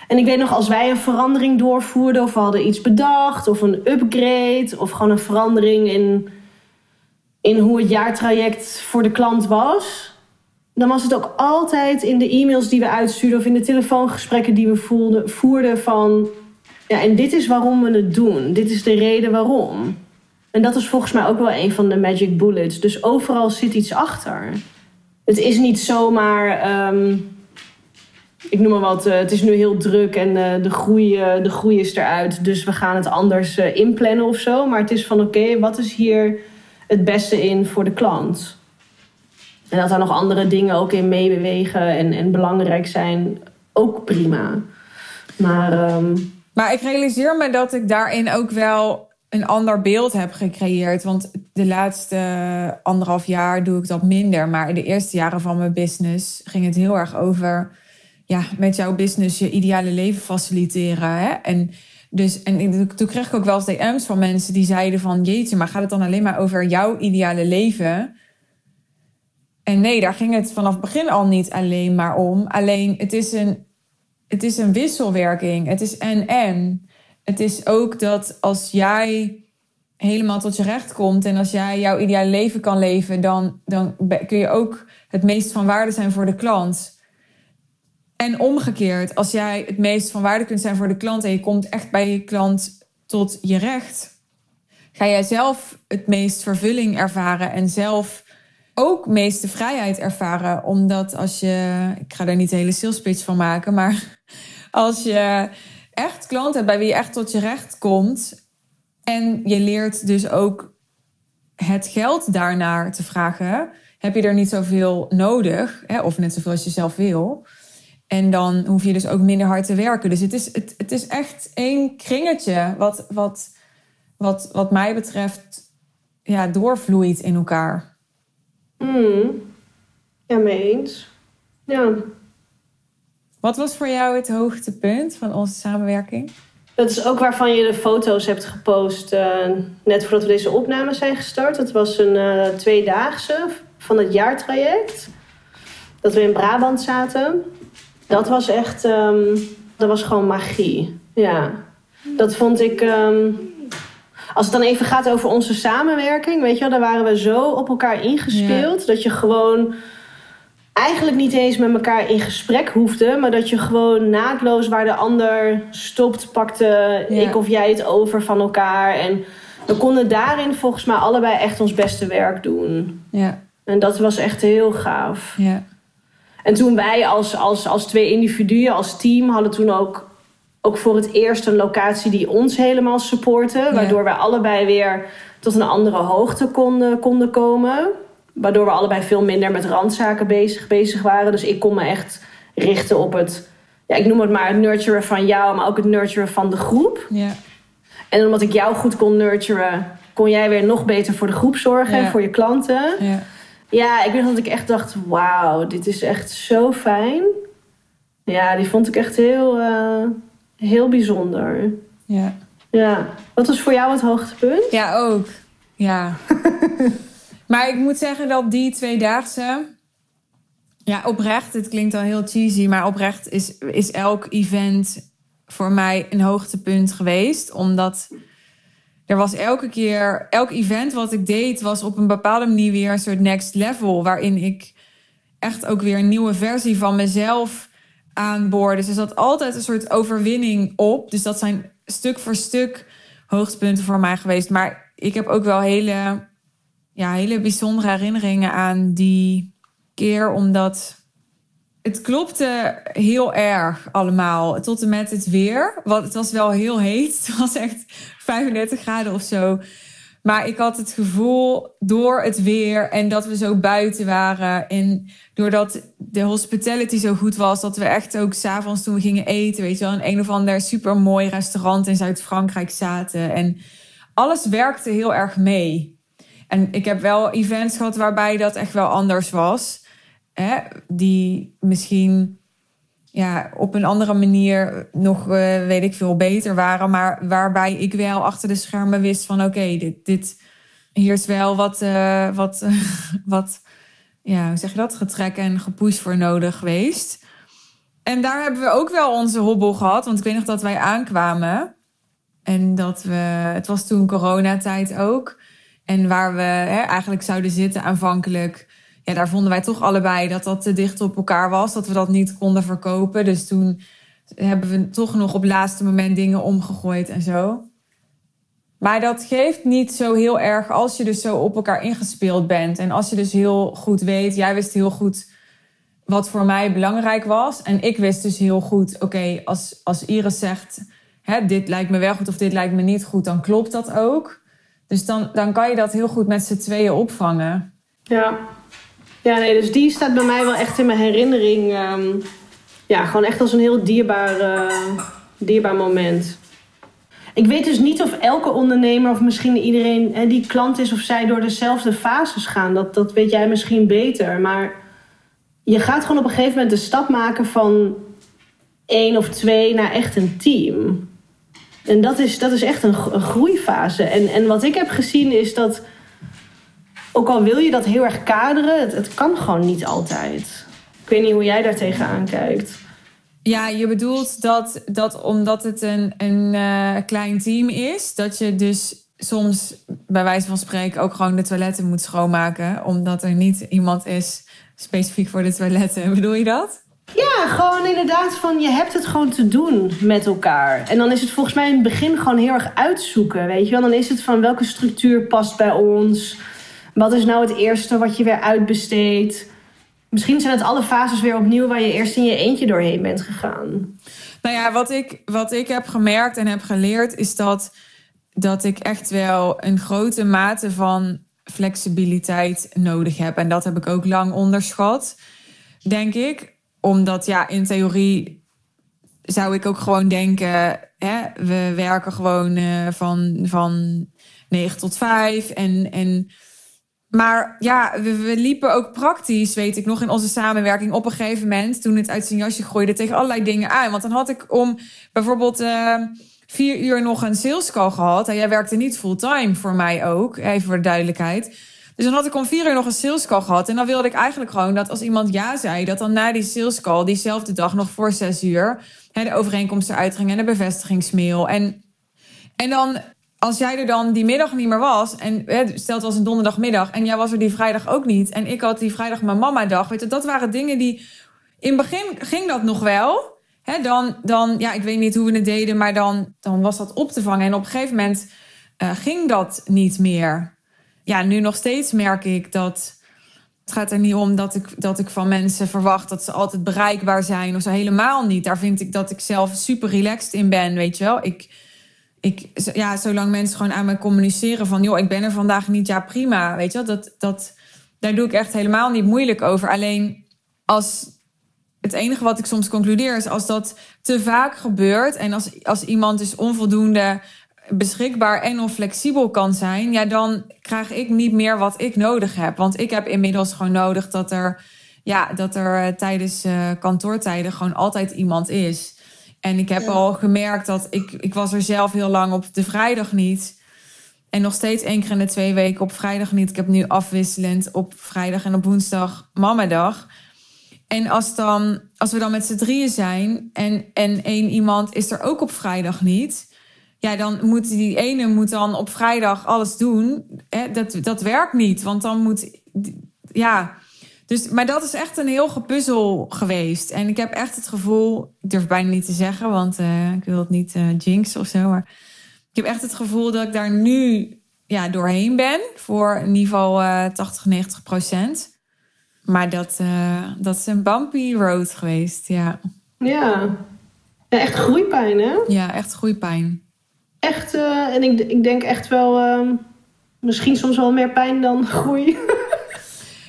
A: En ik weet nog, als wij een verandering doorvoerden, of we hadden iets bedacht, of een upgrade, of gewoon een verandering in, in hoe het jaartraject voor de klant was dan was het ook altijd in de e-mails die we uitstuurden of in de telefoongesprekken die we voerden van. Ja, en dit is waarom we het doen. Dit is de reden waarom. En dat is volgens mij ook wel een van de magic bullets. Dus overal zit iets achter. Het is niet zomaar. ehm, ik noem maar wat. eh, het is nu heel druk en eh, de, groei, eh, de groei is eruit. Dus we gaan het anders inplannen of zo. Maar het is van: oké, wat is hier het beste in voor de klant? En dat daar nog andere dingen ook in meebewegen en, en belangrijk zijn, ook prima. Maar ehm,
B: Maar ik realiseer me dat ik daarin ook wel een ander beeld heb gecreëerd. Want de laatste anderhalf jaar doe ik dat minder. Maar in de eerste jaren van mijn business ging het heel erg over... ja, met jouw business je ideale leven faciliteren. Hè? En, dus, en toen kreeg ik ook wel eens DM's van mensen die zeiden van... jeetje, maar gaat het dan alleen maar over jouw ideale leven... En nee, daar ging het vanaf het begin al niet alleen maar om. Alleen het is een, het is een wisselwerking. Het is en-en. Het is ook dat als jij helemaal tot je recht komt en als jij jouw ideale leven kan leven, dan, dan kun je ook het meest van waarde zijn voor de klant. En omgekeerd, als jij het meest van waarde kunt zijn voor de klant en je komt echt bij je klant tot je recht, ga jij zelf het meest vervulling ervaren en zelf ook meeste vrijheid ervaren. Omdat als je, ik ga daar niet de hele sales pitch van maken, maar als je echt klanten hebt bij wie je echt tot je recht komt en je leert dus ook het geld daarnaar te vragen, heb je er niet zoveel nodig, of net zoveel als je zelf wil. En dan hoef je dus ook minder hard te werken. Dus het is, het, het is echt één kringetje wat, wat, wat, wat mij betreft ja, doorvloeit in elkaar.
A: hmm, ja, mee eens. Ja,
B: Wat was voor jou het hoogtepunt van onze samenwerking?
A: dat is ook waarvan je de foto's hebt gepost eh, net voordat we deze opname zijn gestart. Dat was een eh, tweedaagse van het jaartraject. Dat we in Brabant zaten. Dat was echt, ehm, dat was gewoon magie. Ja, dat vond ik. ehm, als het dan even gaat over onze samenwerking, weet je wel, daar waren we zo op elkaar ingespeeld dat je gewoon eigenlijk niet eens met elkaar in gesprek hoefde, maar dat je gewoon naadloos waar de ander stopt, pakte
B: Ja.
A: ik of jij het over van elkaar. En we konden daarin volgens mij allebei echt ons beste werk doen.
B: Ja,
A: En dat was echt heel gaaf.
B: ja,
A: En toen wij als, als, als twee individuen, als team, hadden toen ook, ook voor het eerst een locatie die ons helemaal supportte. Waardoor we allebei weer tot een andere hoogte konden, konden komen. Waardoor we allebei veel minder met randzaken bezig, bezig waren. Dus ik kon me echt richten op het, ja, ik noem het maar het nurturen van jou, maar ook het nurturen van de groep.
B: Ja.
A: En omdat ik jou goed kon nurturen, kon jij weer nog beter voor de groep zorgen en
B: Ja.
A: voor je klanten.
B: Ja.
A: Ja, ik weet dat ik echt dacht, wauw, dit is echt zo fijn. Ja, die vond ik echt heel, eh, heel bijzonder.
B: Ja.
A: Ja. Wat was voor jou het hoogtepunt?
B: Ja, ook. Ja. maar ik moet zeggen dat die tweedaagse... Ja, oprecht, het klinkt al heel cheesy... maar oprecht is, is elk event voor mij een hoogtepunt geweest. Omdat er was elke keer... Elk event wat ik deed was op een bepaalde manier weer een soort next level... waarin ik echt ook weer een nieuwe versie van mezelf aanboorde. Dus er zat altijd een soort overwinning op. Dus dat zijn stuk voor stuk hoogtepunten voor mij geweest. Maar ik heb ook wel hele, ja, hele bijzondere herinneringen aan die keer, omdat het klopte heel erg allemaal. Tot en met het weer. Want het was wel heel heet. Het was echt 35 graden of zo. Maar ik had het gevoel door het weer en dat we zo buiten waren. En doordat de hospitality zo goed was, dat we echt ook s'avonds toen we gingen eten, weet je wel, in een of ander super mooi restaurant in Zuid-Frankrijk zaten. En alles werkte heel erg mee. En ik heb wel events gehad waarbij dat echt wel anders was. Hè? Die misschien ja, op een andere manier nog, eh, weet ik veel, beter waren. Maar waarbij ik wel achter de schermen wist van... oké, dit, dit, hier is wel wat, eh, wat, wat, ja, hoe zeg je dat? Getrek en gepush voor nodig geweest. En daar hebben we ook wel onze hobbel gehad. Want ik weet nog dat wij aankwamen. En dat we, het was toen coronatijd ook. En waar we hè, eigenlijk zouden zitten aanvankelijk ja, daar vonden wij toch allebei dat dat te dicht op elkaar was. Dat we dat niet konden verkopen. Dus toen hebben we toch nog op het laatste moment dingen omgegooid en zo. Maar dat geeft niet zo heel erg als je dus zo op elkaar ingespeeld bent. En als je dus heel goed weet, jij wist heel goed wat voor mij belangrijk was. En ik wist dus heel goed, oké, als, als Iris zegt, hè, dit lijkt me wel goed of dit lijkt me niet goed, dan klopt dat ook. Dus dan, dan kan je dat heel goed met z'n tweeën opvangen.
A: Ja. Ja, nee, dus die staat bij mij wel echt in mijn herinnering. ehm, ja, gewoon echt als een heel dierbaar, eh, dierbaar moment. Ik weet dus niet of elke ondernemer of misschien iedereen hè, die klant is of zij door dezelfde fases gaan. Dat, dat weet jij misschien beter. Maar je gaat gewoon op een gegeven moment de stap maken van één of twee naar echt een team. En dat is, dat is echt een, een groeifase. En, en wat ik heb gezien is dat ook al wil je dat heel erg kaderen, het, het kan gewoon niet altijd. Ik weet niet hoe jij daar tegenaan kijkt.
B: Ja, je bedoelt dat, dat omdat het een, een eh, klein team is, dat je dus soms bij wijze van spreken ook gewoon de toiletten moet schoonmaken, omdat er niet iemand is specifiek voor de toiletten. Bedoel je dat?
A: Ja, gewoon inderdaad van je hebt het gewoon te doen met elkaar. En dan is het volgens mij in het begin gewoon heel erg uitzoeken, weet je wel. Dan is het van welke structuur past bij ons. Wat is nou het eerste wat je weer uitbesteedt? Misschien zijn het alle fases weer opnieuw waar je eerst in je eentje doorheen bent gegaan.
B: Nou ja, wat ik, wat ik heb gemerkt en heb geleerd is dat, dat ik echt wel een grote mate van flexibiliteit nodig heb. En dat heb ik ook lang onderschat, denk ik. Omdat ja, in theorie zou ik ook gewoon denken, hè, we werken gewoon eh, van, van 9 tot 5 en. en maar ja, we, liepen ook praktisch, weet ik nog, in onze samenwerking op een gegeven moment, toen het uit zijn jasje gooide, tegen allerlei dingen aan. Want dan had ik om bijvoorbeeld uh, vier uur nog een sales call gehad. En jij werkte niet fulltime voor mij ook, even voor de duidelijkheid. Dus dan had ik om vier uur nog een sales call gehad. En dan wilde ik eigenlijk gewoon dat als iemand ja zei, dat dan na die sales call, diezelfde dag nog voor zes uur, hè, de overeenkomst eruit ging en de bevestigingsmail. En, en dan als jij er dan die middag niet meer was, en stel het was een donderdagmiddag, en jij was er die vrijdag ook niet, en ik had die vrijdag mijn mama-dag, weet je, dat waren dingen die. In het begin ging dat nog wel. Dan, dan, ja, ik weet niet hoe we het deden, maar dan, dan was dat op te vangen. En op een gegeven moment uh, ging dat niet meer. Ja, nu nog steeds merk ik dat, Het gaat er niet om dat ik, dat ik van mensen verwacht dat ze altijd bereikbaar zijn of zo. Helemaal niet. Daar vind ik dat ik zelf super relaxed in ben, weet je wel. Ik, ja, zolang mensen gewoon aan me communiceren van... joh, ik ben er vandaag niet, ja prima, weet je wel. Dat, dat, daar doe ik echt helemaal niet moeilijk over. Alleen als het enige wat ik soms concludeer is als dat te vaak gebeurt... en als, als iemand dus onvoldoende beschikbaar en of flexibel kan zijn, ja, dan krijg ik niet meer wat ik nodig heb. Want ik heb inmiddels gewoon nodig dat er, ja, dat er eh, tijdens uh, kantoortijden gewoon altijd iemand is. En ik heb al gemerkt dat ik, ik was er zelf heel lang op de vrijdag niet. En nog steeds één keer in de twee weken op vrijdag niet. Ik heb nu afwisselend op vrijdag en op woensdag mamadag. En als, dan, als we dan met z'n drieën zijn en, en één iemand is er ook op vrijdag niet ja, dan moet die ene moet dan op vrijdag alles doen. Hè, dat, dat werkt niet, want dan moet. Ja. Dus, maar dat is echt een heel gepuzzel geweest. En ik heb echt het gevoel, ik durf bijna niet te zeggen, want uh, ik wil het niet uh, jinxen of zo. Maar ik heb echt het gevoel dat ik daar nu ja, doorheen ben. Voor in ieder geval uh, 80, 90 procent. Maar dat, uh, dat is een bumpy road geweest, ja.
A: Ja. ja, echt groeipijn, hè?
B: Ja, echt groeipijn
A: echt, en ik, ik denk echt wel, uh, misschien soms wel meer pijn dan groei.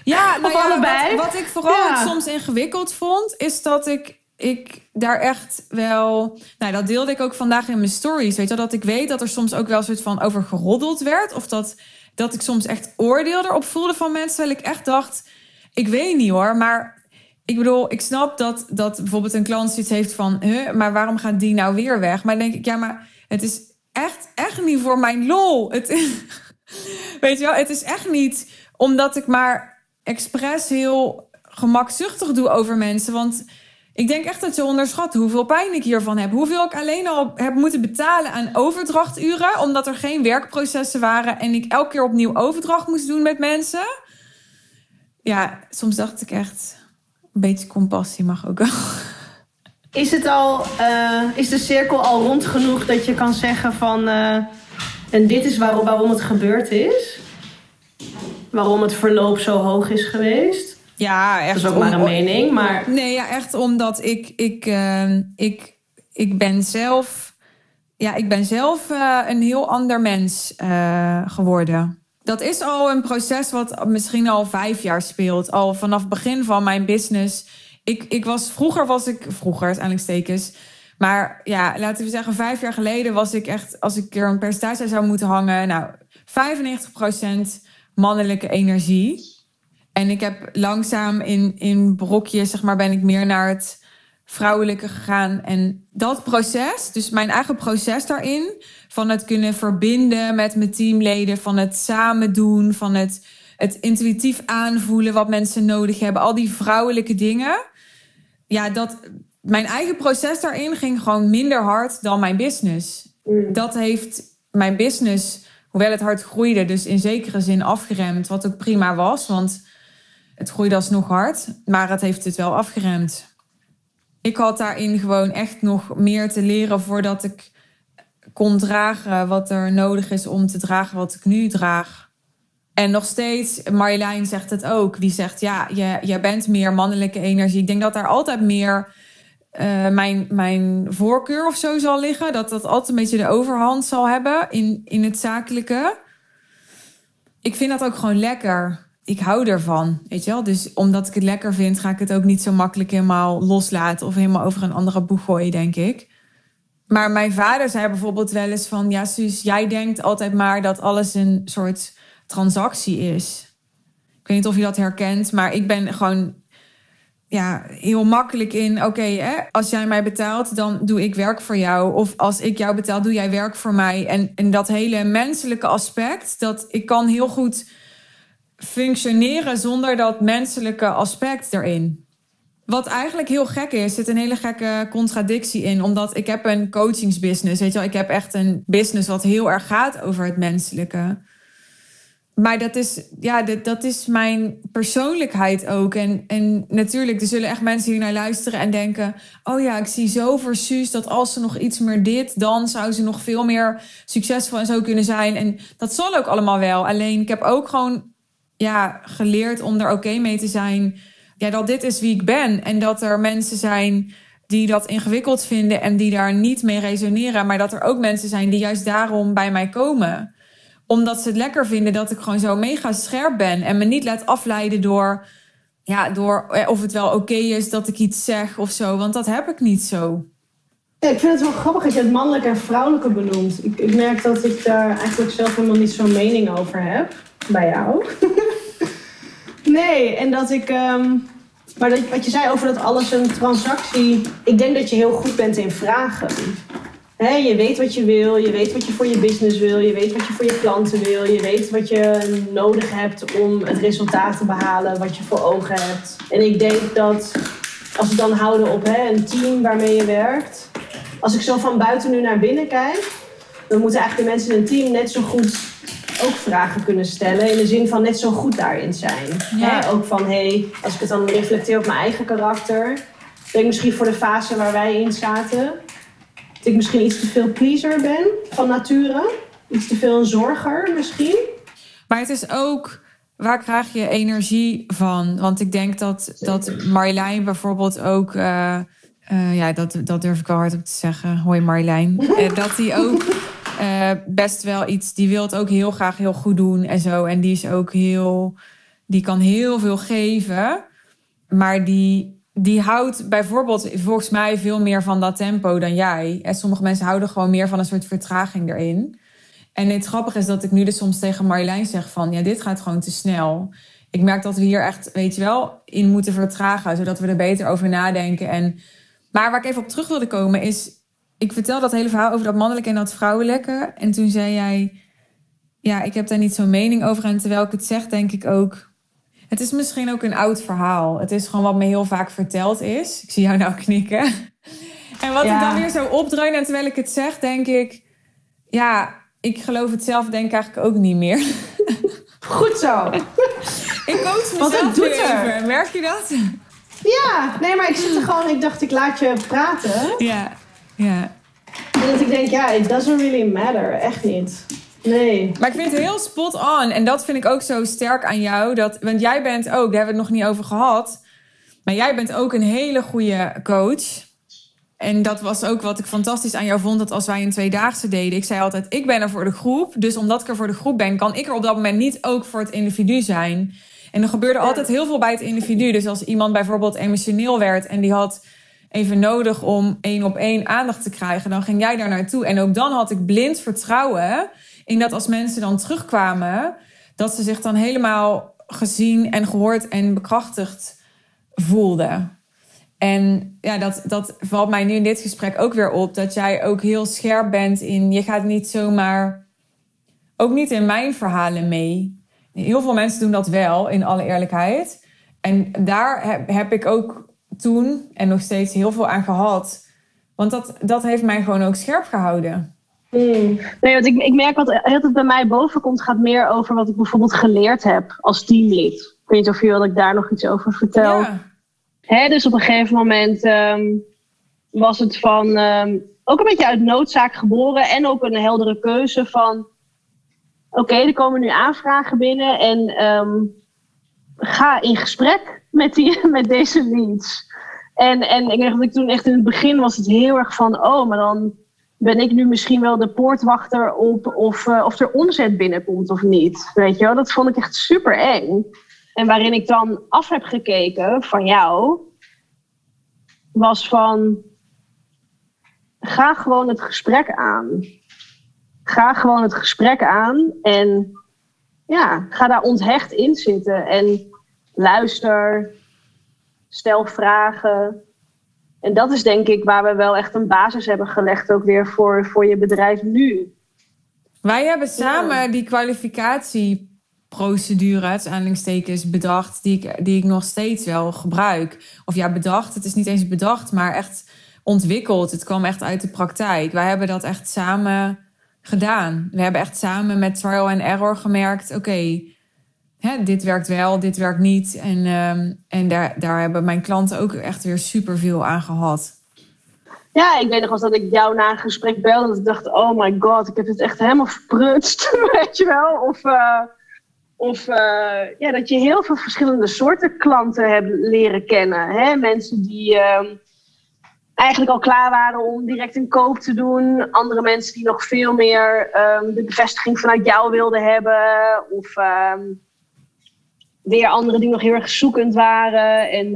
B: Ja, nou ja, allebei. Wat, wat, ik vooral ja. soms ingewikkeld vond, is dat ik, ik daar echt wel. Nou, dat deelde ik ook vandaag in mijn stories. Weet je, dat ik weet dat er soms ook wel een soort van over geroddeld werd. Of dat, dat ik soms echt oordeel erop voelde van mensen. Terwijl ik echt dacht, ik weet niet hoor, maar ik bedoel, ik snap dat, dat bijvoorbeeld een klant zoiets heeft van, huh, maar waarom gaat die nou weer weg? Maar dan denk ik, ja, maar het is echt, echt niet voor mijn lol. Het weet je wel, het is echt niet omdat ik maar expres heel gemakzuchtig doe over mensen. Want ik denk echt dat je onderschat hoeveel pijn ik hiervan heb. Hoeveel ik alleen al heb moeten betalen aan overdrachturen. Omdat er geen werkprocessen waren en ik elke keer opnieuw overdracht moest doen met mensen. Ja, soms dacht ik echt, een beetje compassie mag ook wel.
A: Is, het al, uh, is de cirkel al rond genoeg dat je kan zeggen van... Uh, en dit is waarom, waarom het gebeurd is? Waarom het verloop zo hoog is geweest?
B: Ja, echt.
A: Dat is ook maar een mening, maar...
B: Nee, ja, echt omdat ik, ik, uh, ik, ik ben zelf... Ja, ik ben zelf een heel ander mens geworden. Dat is al een proces wat misschien al vijf jaar speelt. Al vanaf het begin van mijn business ik, ik was, vroeger was ik, vroeger uiteindelijk stekens. Maar ja, laten we zeggen, vijf jaar geleden was ik echt, als ik er een percentage zou moeten hangen, nou, 95% mannelijke energie. En ik heb langzaam in, in brokjes, zeg maar, ben ik meer naar het vrouwelijke gegaan. En dat proces, dus mijn eigen proces daarin, van het kunnen verbinden met mijn teamleden, van het samen doen, van het, het intuïtief aanvoelen wat mensen nodig hebben, al die vrouwelijke dingen ja, dat mijn eigen proces daarin ging gewoon minder hard dan mijn business. Mm. Dat heeft mijn business, hoewel het hard groeide, dus in zekere zin afgeremd. Wat ook prima was, want het groeide alsnog hard. Maar het heeft het wel afgeremd. Ik had daarin gewoon echt nog meer te leren voordat ik kon dragen wat er nodig is om te dragen wat ik nu draag. En nog steeds, Marjolein zegt het ook. Die zegt, ja, je, jij bent meer mannelijke energie. Ik denk dat daar altijd meer uh, mijn, mijn voorkeur of zo zal liggen. Dat dat altijd een beetje de overhand zal hebben in, in het zakelijke. Ik vind dat ook gewoon lekker. Ik hou ervan, weet je wel. Dus omdat ik het lekker vind, ga ik het ook niet zo makkelijk helemaal loslaten... of helemaal over een andere boeg gooien, denk ik. Maar mijn vader zei bijvoorbeeld wel eens van... ja, Suus, jij denkt altijd maar dat alles een soort transactie is. Ik weet niet of je dat herkent, maar ik ben gewoon ja, heel makkelijk in. Oké, als jij mij betaalt, dan doe ik werk voor jou. Of als ik jou betaal, doe jij werk voor mij. En, en dat hele menselijke aspect, dat ik kan heel goed functioneren zonder dat menselijke aspect erin. Wat eigenlijk heel gek is, zit een hele gekke contradictie in. Omdat ik heb een coachingsbusiness. Weet je wel, ik heb echt een business wat heel erg gaat over het menselijke maar dat is, ja, dat, is mijn persoonlijkheid ook. En, en natuurlijk, er zullen echt mensen hier naar luisteren en denken: Oh ja, ik zie zo voor Suus dat als ze nog iets meer dit, dan zou ze nog veel meer succesvol en zo kunnen zijn. En dat zal ook allemaal wel. Alleen ik heb ook gewoon ja, geleerd om er oké mee te zijn. Ja, dat dit is wie ik ben. En dat er mensen zijn die dat ingewikkeld vinden en die daar niet mee resoneren. Maar dat er ook mensen zijn die juist daarom bij mij komen. Omdat ze het lekker vinden dat ik gewoon zo mega scherp ben. En me niet laat afleiden door, ja, door eh, of het wel oké is dat ik iets zeg of zo. Want dat heb ik niet zo.
A: Ik vind het wel grappig dat je het mannelijke en vrouwelijke benoemt. Ik, ik merk dat ik daar eigenlijk zelf helemaal niet zo'n mening over heb. Bij jou. nee, en dat ik... ehm, maar dat, wat je zei over dat alles een transactie... Ik denk dat je heel goed bent in vragen. Hè, je weet wat je wil, je weet wat je voor je business wil, je weet wat je voor je klanten wil, je weet wat je nodig hebt om het resultaat te behalen wat je voor ogen hebt. En ik denk dat als we dan houden op hè, een team waarmee je werkt, als ik zo van buiten nu naar binnen kijk, dan moeten eigenlijk de mensen in een team net zo goed ook vragen kunnen stellen. In de zin van net zo goed daarin zijn.
B: Ja.
A: Ook van, hé, hey, als ik het dan reflecteer op mijn eigen karakter. Ik denk misschien voor de fase waar wij in zaten. Ik misschien iets te veel pleaser ben van nature. Iets te veel een zorger misschien.
B: Maar het is ook, waar krijg je energie van? Want ik denk dat, dat Marjolein bijvoorbeeld ook... eh, eh, ja, dat, dat durf ik wel hardop te zeggen. Hoi Marjolein. Eh, dat die ook best wel iets... Die wil het ook heel graag heel goed doen en zo. En die is ook heel... Die kan heel veel geven. Maar die, die houdt bijvoorbeeld volgens mij veel meer van dat tempo dan jij. En sommige mensen houden gewoon meer van een soort vertraging erin. En het grappige is dat ik nu dus soms tegen Marjolein zeg van... ja, dit gaat gewoon te snel. Ik merk dat we hier echt, weet je wel, in moeten vertragen... zodat we er beter over nadenken. En, maar waar ik even op terug wilde komen is... ik vertel dat hele verhaal over dat mannelijke en dat vrouwelijke. En toen zei jij... ja, ik heb daar niet zo'n mening over. En terwijl ik het zeg, denk ik ook... het is misschien ook een oud verhaal. Het is gewoon wat me heel vaak verteld is. Ik zie jou nou knikken. En wat
A: Ja.
B: ik dan weer zo opdreun en terwijl ik het zeg, denk ik... ja, ik geloof het zelf denk ik eigenlijk ook niet meer.
A: Goed zo.
B: Ik coach mezelf
A: doet er.
B: even. Merk je dat?
A: Ja, nee, maar ik zit er gewoon... Ik dacht, ik laat je praten.
B: Ja. Ja.
A: En dat ik denk, ja, it doesn't really matter. Echt niet. Nee.
B: Maar ik vind het heel spot on. En dat vind ik ook zo sterk aan jou. Dat, want jij bent ook, daar hebben we het nog niet over gehad. Maar jij bent ook een hele goede coach. En dat was ook wat ik fantastisch aan jou vond. Dat als wij een tweedaagse deden. Ik zei altijd, ik ben er voor de groep. Dus omdat ik er voor de groep ben, kan ik er op dat moment niet ook voor het individu zijn. En er gebeurde altijd heel veel bij het individu. Dus als iemand bijvoorbeeld emotioneel werd en die had even nodig om één op één aandacht te krijgen, dan ging jij daar naartoe. En ook dan had ik blind vertrouwen in dat als mensen dan terugkwamen, dat ze zich dan helemaal gezien en gehoord en bekrachtigd voelden. En ja, dat, dat valt mij nu in dit gesprek ook weer op. Dat jij ook heel scherp bent in. Je gaat niet zomaar. Ook niet in mijn verhalen mee. Heel veel mensen doen dat wel, in alle eerlijkheid. En daar heb, heb ik ook toen en nog steeds heel veel aan gehad. Want dat, dat heeft mij gewoon ook scherp gehouden.
A: Hmm.
D: Nee, want ik, ik merk wat heel het bij mij boven komt, gaat meer over wat ik bijvoorbeeld geleerd heb als teamlid. Ik weet niet of je wil dat ik daar nog iets over vertel.
B: Ja.
D: Hè, dus op een gegeven moment ehm, was het van ehm, ook een beetje uit noodzaak geboren en ook een heldere keuze van oké, er komen nu aanvragen binnen en ehm, ga in gesprek met, die, met deze leads. En, en ik denk dat ik toen echt in het begin was het heel erg van oh, maar dan ben ik nu misschien wel de poortwachter op of, eh, of er omzet binnenkomt of niet. Weet je wel, dat vond ik echt super eng. En waarin ik dan af heb gekeken van jou, was van ga gewoon het gesprek aan. Ga gewoon het gesprek aan en ja, ga daar onthecht in zitten en luister, stel vragen. En dat is denk ik waar we wel echt een basis hebben gelegd ook weer voor, voor je bedrijf nu.
B: Wij hebben samen die kwalificatieprocedure, aanhalingstekens, bedacht, die ik, die ik nog steeds wel gebruik. Of ja, bedacht, het is niet eens bedacht, maar echt ontwikkeld. Het kwam echt uit de praktijk. Wij hebben dat echt samen gedaan. We hebben echt samen met trial and error gemerkt, oké, hè, dit werkt wel, dit werkt niet. En, ehm, en daar, daar hebben mijn klanten ook echt weer super veel aan gehad.
D: Ja, ik weet nog wel dat ik jou na een gesprek belde. Dat ik dacht, oh my god, ik heb het echt helemaal verprutst. weet je wel? Of, eh,
A: Of eh, ja, dat je heel veel verschillende soorten klanten hebt leren kennen. Hè? Mensen die ehm, eigenlijk al klaar waren om direct een koop te doen. Andere mensen die nog veel meer ehm, de bevestiging vanuit jou wilden hebben. Of weer anderen die nog heel erg zoekend waren. En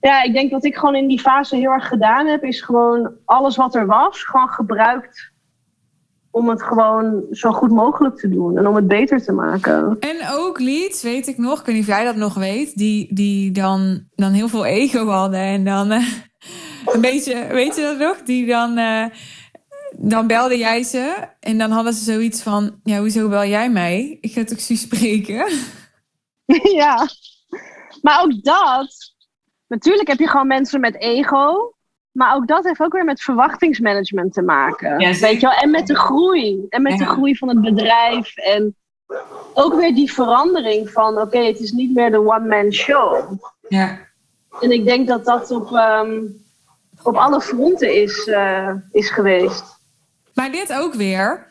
A: ja, ik denk dat ik gewoon in die fase heel erg gedaan heb, is gewoon alles wat er was, gewoon gebruikt om het gewoon zo goed mogelijk te doen en om het beter te maken.
B: En ook leads, weet ik nog, ik weet niet of jij dat nog weet, die, die dan, dan heel veel ego hadden en dan uh, een beetje, weet je dat nog? Die dan, uh, dan belde jij ze en dan hadden ze zoiets van, ja, hoezo bel jij mij? Ik ga toch spreken?
A: ja, maar ook dat, natuurlijk heb je gewoon mensen met ego maar ook dat heeft ook weer met verwachtingsmanagement te maken. weet je wel? En met de groei. En met de groei van het bedrijf. En ook weer die verandering van: oké, het is niet meer de one-man show.
B: Ja.
A: En ik denk dat dat op, ehm, op alle fronten is, uh, is geweest.
B: Maar dit ook weer.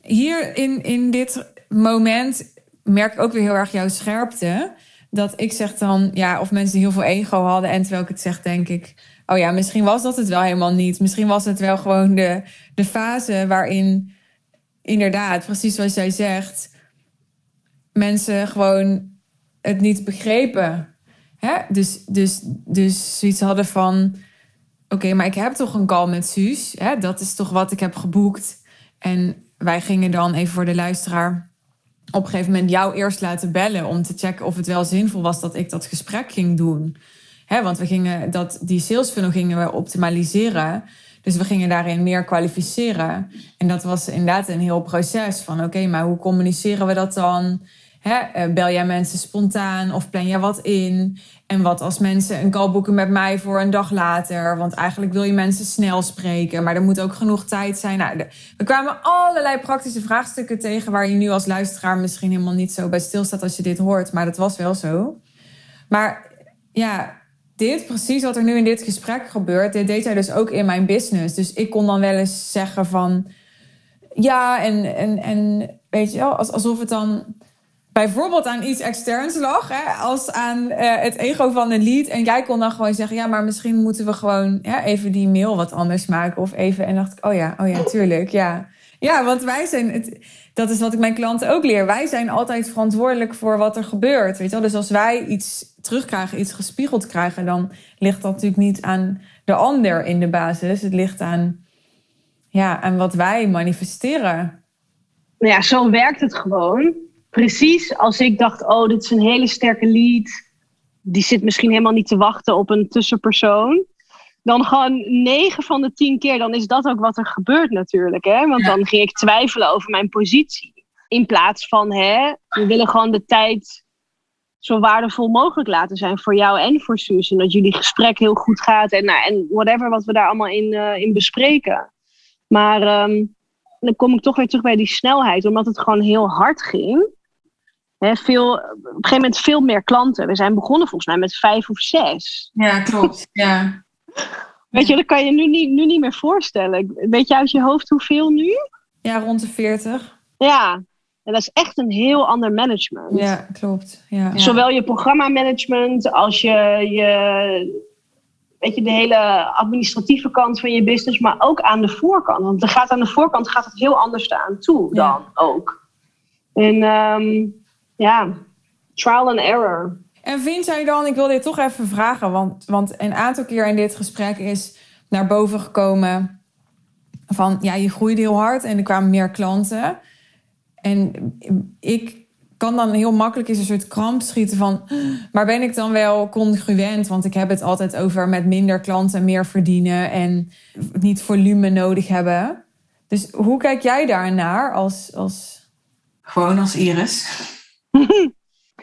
B: Hier in, in dit moment merk ook weer heel erg jouw scherpte. Dat ik zeg dan, ja, of mensen heel veel ego hadden. En terwijl ik het zeg, denk ik oh ja, misschien was dat het wel helemaal niet. Misschien was het wel gewoon de, de fase waarin, inderdaad, precies zoals jij zegt, mensen gewoon het niet begrepen. Hè? Dus, dus, dus zoiets hadden van: oké, maar ik heb toch een call met Suus. Hè? Dat is toch wat ik heb geboekt. En wij gingen dan even voor de luisteraar op een gegeven moment jou eerst laten bellen om te checken of het wel zinvol was dat ik dat gesprek ging doen. Hè, want we gingen dat, die sales funnel gingen we optimaliseren. Dus we gingen daarin meer kwalificeren. En dat was inderdaad een heel proces van oké, maar hoe communiceren we dat dan? Eh, bel jij mensen spontaan of plan jij wat in? En wat als mensen een call boeken met mij voor een dag later? Want eigenlijk wil je mensen snel spreken, maar er moet ook genoeg tijd zijn. Nou, we kwamen allerlei praktische vraagstukken tegen waar je nu als luisteraar misschien helemaal niet zo bij stilstaat als je dit hoort, maar dat was wel zo. Maar ja, dit, precies wat er nu in dit gesprek gebeurt, dit deed hij dus ook in mijn business. Dus ik kon dan wel eens zeggen van, ja, en, en, en weet je wel, alsof het dan bijvoorbeeld aan iets externs lag, hè, als aan uh, het ego van een lead. En jij kon dan gewoon zeggen, ja, maar misschien moeten we gewoon even die mail wat anders maken. Of even, en dacht ik, oh ja, oh ja, tuurlijk, ja. Ja, want wij zijn, dat is wat ik mijn klanten ook leer. Wij zijn altijd verantwoordelijk voor wat er gebeurt. Weet je wel? Dus als wij iets terugkrijgen, iets gespiegeld krijgen, dan ligt dat natuurlijk niet aan de ander in de basis. Het ligt aan, ja, aan wat wij manifesteren.
A: Nou ja, zo werkt het gewoon. Precies als ik dacht, oh, dit is een hele sterke lead. Die zit misschien helemaal niet te wachten op een tussenpersoon dan gewoon 9 van de 10 keer, dan is dat ook wat er gebeurt natuurlijk. Hè? Want dan ging ik twijfelen over mijn positie. In plaats van, hè, we willen gewoon de tijd zo waardevol mogelijk laten zijn voor jou en voor Suus. En dat jullie gesprek heel goed gaat en, nou, en whatever wat we daar allemaal in, uh, in bespreken. Maar ehm, dan kom ik toch weer terug bij die snelheid, omdat het gewoon heel hard ging. He, veel, op een gegeven moment veel meer klanten. We zijn begonnen volgens mij met vijf of zes.
B: Ja, klopt. Ja.
A: Weet je, dat kan je nu niet, nu niet meer voorstellen. Weet je uit je hoofd hoeveel nu?
B: Ja, rond de 40.
A: Ja, en dat is echt een heel ander management.
B: Ja, klopt. Ja.
A: Zowel je programmamanagement als je, je, weet je, de hele administratieve kant van je business, maar ook aan de voorkant. Want er gaat aan de voorkant gaat het heel anders aan toe dan ook. En um, ja, trial and error.
B: En vind jij dan, ik wil dit toch even vragen, want, want een aantal keer in dit gesprek is naar boven gekomen van ja, je groeide heel hard en er kwamen meer klanten. En ik kan dan heel makkelijk eens een soort kramp schieten van, maar ben ik dan wel congruent? Want ik heb het altijd over met minder klanten meer verdienen en niet volume nodig hebben. Dus hoe kijk jij daar naar als, als...
E: Gewoon als Iris?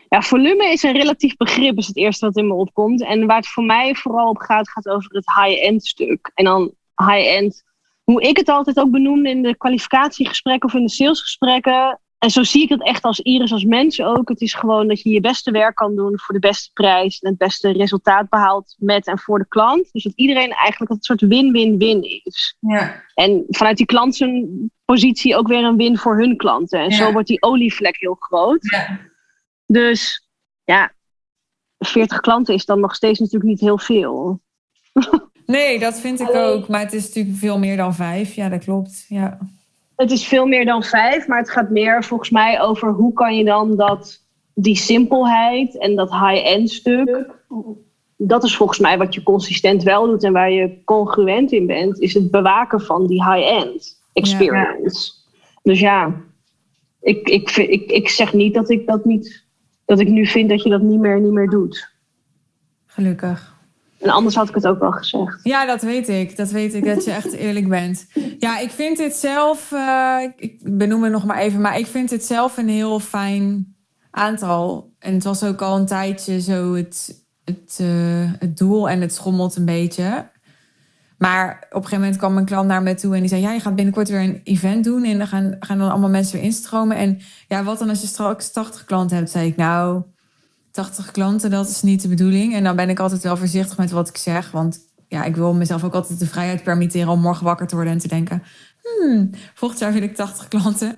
A: Ja, volume is een relatief begrip, is het eerste wat in me opkomt. En waar het voor mij vooral op gaat, gaat over het high-end stuk. En dan high-end, hoe ik het altijd ook benoemde in de kwalificatiegesprekken of in de salesgesprekken. En zo zie ik het echt als Iris, als mensen ook. Het is gewoon dat je je beste werk kan doen voor de beste prijs en het beste resultaat behaalt met en voor de klant. Dus dat iedereen eigenlijk een soort win-win-win is.
B: Ja.
A: En vanuit die klant zijn positie ook weer een win voor hun klanten. En
B: Ja.
A: zo wordt die olievlek heel groot.
B: Ja.
A: Dus ja, 40 klanten is dan nog steeds natuurlijk niet heel veel.
B: Nee, dat vind ik ook. Maar het is natuurlijk veel meer dan vijf. Ja, dat klopt. Ja.
A: Het is veel meer dan vijf, maar het gaat meer volgens mij over hoe kan je dan dat, die simpelheid en dat high-end stuk. Dat is volgens mij wat je consistent wel doet en waar je congruent in bent, is het bewaken van die high-end experience. Dus ja, ik, ik, ik, ik zeg niet dat ik dat niet, dat ik nu vind dat je dat niet meer, niet meer doet.
B: Gelukkig.
A: En anders had ik het ook wel gezegd.
B: Ja, dat weet ik. Dat weet ik, dat je echt eerlijk bent. Ja, ik vind dit zelf... eh, ik- benoem het nog maar even, maar ik vind dit zelf een heel fijn aantal. En het was ook al een tijdje zo het, het, eh, het doel en het schommelt een beetje. Maar op een gegeven moment kwam een klant naar me toe en die zei... ja, je gaat binnenkort weer een event doen en dan gaan, gaan dan allemaal mensen weer instromen. En ja, wat dan als je straks 80 klanten hebt? Zei ik, nou, 80 klanten, dat is niet de bedoeling. En dan ben ik altijd wel voorzichtig met wat ik zeg. Want ja, ik wil mezelf ook altijd de vrijheid permitteren om morgen wakker te worden en te denken: hmm, volgend jaar wil ik 80 klanten.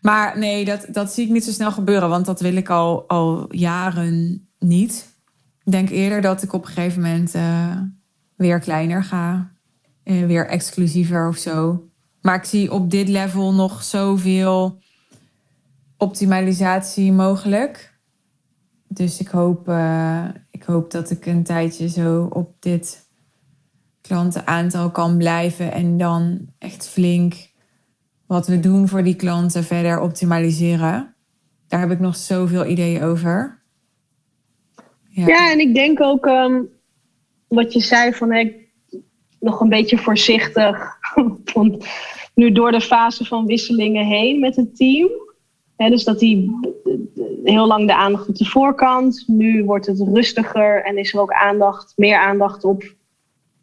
B: Maar nee, dat, dat zie ik niet zo snel gebeuren, want dat wil ik al, al jaren niet. Ik denk eerder dat ik op een gegeven moment eh, weer kleiner ga, eh, weer exclusiever of zo. Maar ik zie op dit level nog zoveel optimalisatie mogelijk. Dus ik hoop, eh, ik hoop dat ik een tijdje zo op dit klantenaantal kan blijven. En dan echt flink wat we doen voor die klanten verder optimaliseren. Daar heb ik nog zoveel ideeën over.
A: Ja, en ik denk ook ehm, wat je zei van hè, nog een beetje voorzichtig. nu door de fase van wisselingen heen met het team. Dus dat die heel lang de aandacht op de voorkant. Nu wordt het rustiger en is er ook aandacht, meer aandacht op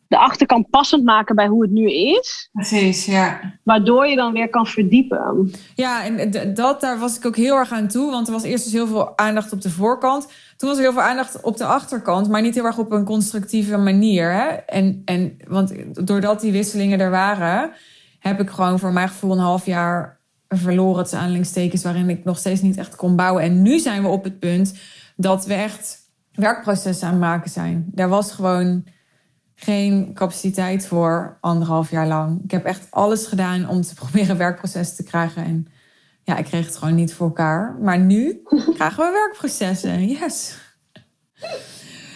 A: de achterkant passend maken bij hoe het nu is.
B: Precies, ja.
A: Waardoor je dan weer kan verdiepen.
B: Ja, en dat, daar was ik ook heel erg aan toe. Want er was eerst dus heel veel aandacht op de voorkant. Toen was er heel veel aandacht op de achterkant. Maar niet heel erg op een constructieve manier. Hè? En, en, want doordat die wisselingen er waren... heb ik gewoon voor mijn gevoel een half jaar verloren... tussen aanhalingstekens waarin ik nog steeds niet echt kon bouwen. En nu zijn we op het punt dat we echt werkprocessen aan het maken zijn. Daar was gewoon geen capaciteit voor anderhalf jaar lang. Ik heb echt alles gedaan om te proberen werkprocessen te krijgen. En ja, ik kreeg het gewoon niet voor elkaar. Maar nu krijgen we werkprocessen. Yes.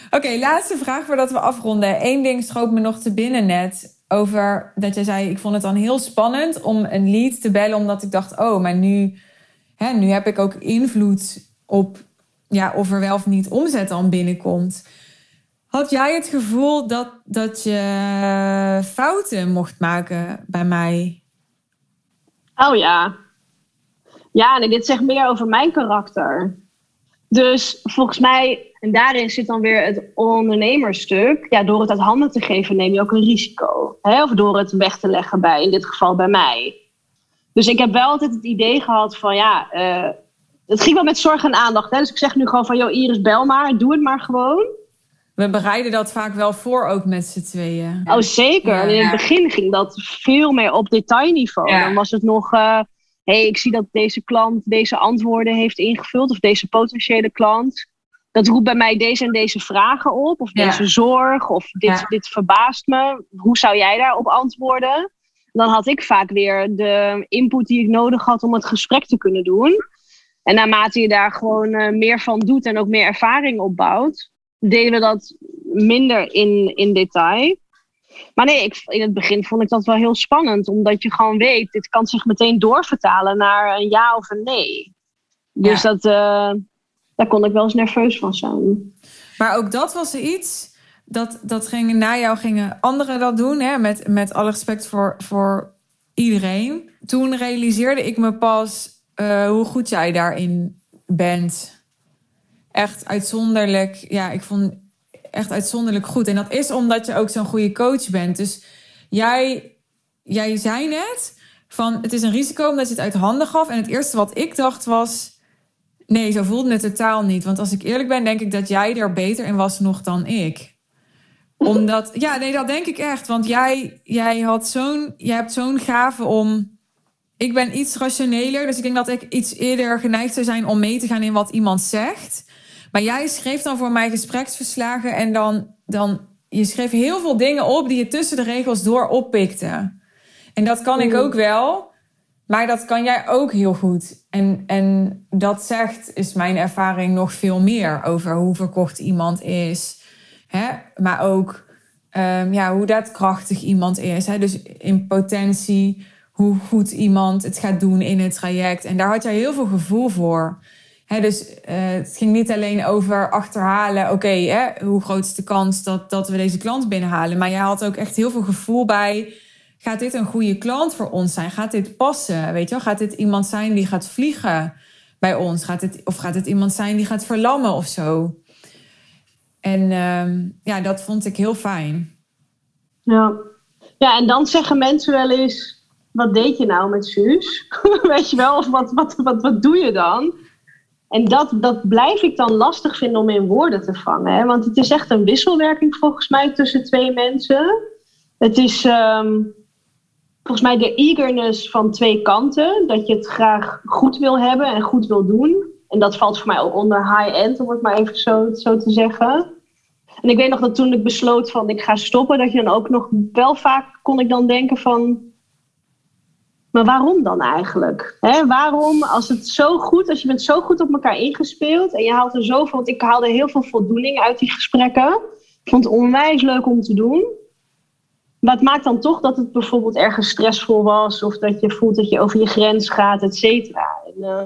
B: Oké, laatste vraag voordat we afronden. Eén ding schoot me nog te binnen net. Over dat jij zei, ik vond het dan heel spannend om een lead te bellen. Omdat ik dacht, oh, maar nu, hè, nu heb ik ook invloed op ja, of er wel of niet omzet dan binnenkomt. Had jij het gevoel dat, dat je fouten mocht maken bij mij?
A: Oh ja. Ja, en dit zegt meer over mijn karakter. Dus volgens mij, en daarin zit dan weer het ondernemerstuk. Ja, door het uit handen te geven neem je ook een risico. Hè? Of door het weg te leggen bij, in dit geval bij mij. Dus ik heb wel altijd het idee gehad van ja, eh, het ging wel met zorg en aandacht. Hè? Dus ik zeg nu gewoon van, joh Iris, bel maar, doe het maar gewoon.
B: We bereiden dat vaak wel voor ook met z'n tweeën.
A: Oh, zeker.
B: Ja.
A: In het begin ging dat veel meer op detailniveau.
B: Ja.
A: Dan was het nog, hé, hey, ik zie dat deze klant deze antwoorden heeft ingevuld, of deze potentiële klant. Dat roept bij mij deze en deze vragen op, of
B: Ja.
A: deze zorg, of dit,
B: Ja.
A: dit verbaast me. Hoe zou jij daarop antwoorden? Dan had ik vaak weer de input die ik nodig had om het gesprek te kunnen doen. En naarmate je daar gewoon eh, meer van doet en ook meer ervaring opbouwt, deden we dat minder in, in detail. Maar nee, ik, in het begin vond ik dat wel heel spannend, omdat je gewoon weet, dit kan zich meteen doorvertalen naar een ja of een nee. Dus
B: Ja.
A: dat, eh, daar kon ik wel eens nerveus van zijn.
B: Maar ook dat was iets. Dat, dat gingen, na jou gingen anderen dat doen. Hè? Met, met alle respect voor, voor iedereen. Toen realiseerde ik me pas eh, hoe goed jij daarin bent. Echt uitzonderlijk. Ja, ik vond echt uitzonderlijk goed. En dat is omdat je ook zo'n goede coach bent. Dus jij, jij zei net van het is een risico omdat je het uit handen gaf. En het eerste wat ik dacht was, nee, zo voelde het totaal niet. Want als ik eerlijk ben, denk ik dat jij er beter in was nog dan ik. Omdat, ja, nee, dat denk ik echt. Want jij, jij, had zo'n, jij hebt zo'n gave om ik ben iets rationeler, dus ik denk dat ik iets eerder geneigd zou zijn om mee te gaan in wat iemand zegt. Maar jij schreef dan voor mij gespreksverslagen en dan, dan je schreef heel veel dingen op die je tussen de regels door oppikte. En dat kan ik ook wel, maar dat kan jij ook heel goed. En, en dat zegt, is mijn ervaring, nog veel meer over hoe verkocht iemand is. Hè? Maar ook um, ja, hoe daadkrachtig iemand is. Hè? Dus in potentie hoe goed iemand het gaat doen in het traject. En daar had jij heel veel gevoel voor. dus uh, het ging niet alleen over achterhalen, oké, hoe groot is de kans dat, dat we deze klant binnenhalen. Maar jij had ook echt heel veel gevoel bij, gaat dit een goede klant voor ons zijn? Gaat dit passen? Weet je wel? Gaat dit iemand zijn die gaat vliegen bij ons? Gaat het, of gaat het iemand zijn die gaat verlammen of zo? En uh, ja, dat vond ik heel fijn.
A: Ja. ja, en dan zeggen mensen wel eens wat deed je nou met Suus? Weet je wel, of wat, wat, wat, wat doe je dan? En dat, dat blijf ik dan lastig vinden om in woorden te vangen. Hè? Want het is echt een wisselwerking volgens mij tussen twee mensen. Het is ehm, volgens mij de eagerness van twee kanten. Dat je het graag goed wil hebben en goed wil doen. En dat valt voor mij ook onder high-end, om het maar even zo, zo te zeggen. En ik weet nog dat toen ik besloot van ik ga stoppen, dat je dan ook nog wel vaak kon ik dan denken van maar waarom dan eigenlijk? waarom, als het zo goed, als je bent zo goed op elkaar ingespeeld en je haalt er zoveel, want ik haalde heel veel voldoening uit die gesprekken. Ik vond het onwijs leuk om te doen. Maar het maakt dan toch dat het bijvoorbeeld ergens stressvol was of dat je voelt dat je over je grens gaat, et cetera. En, uh,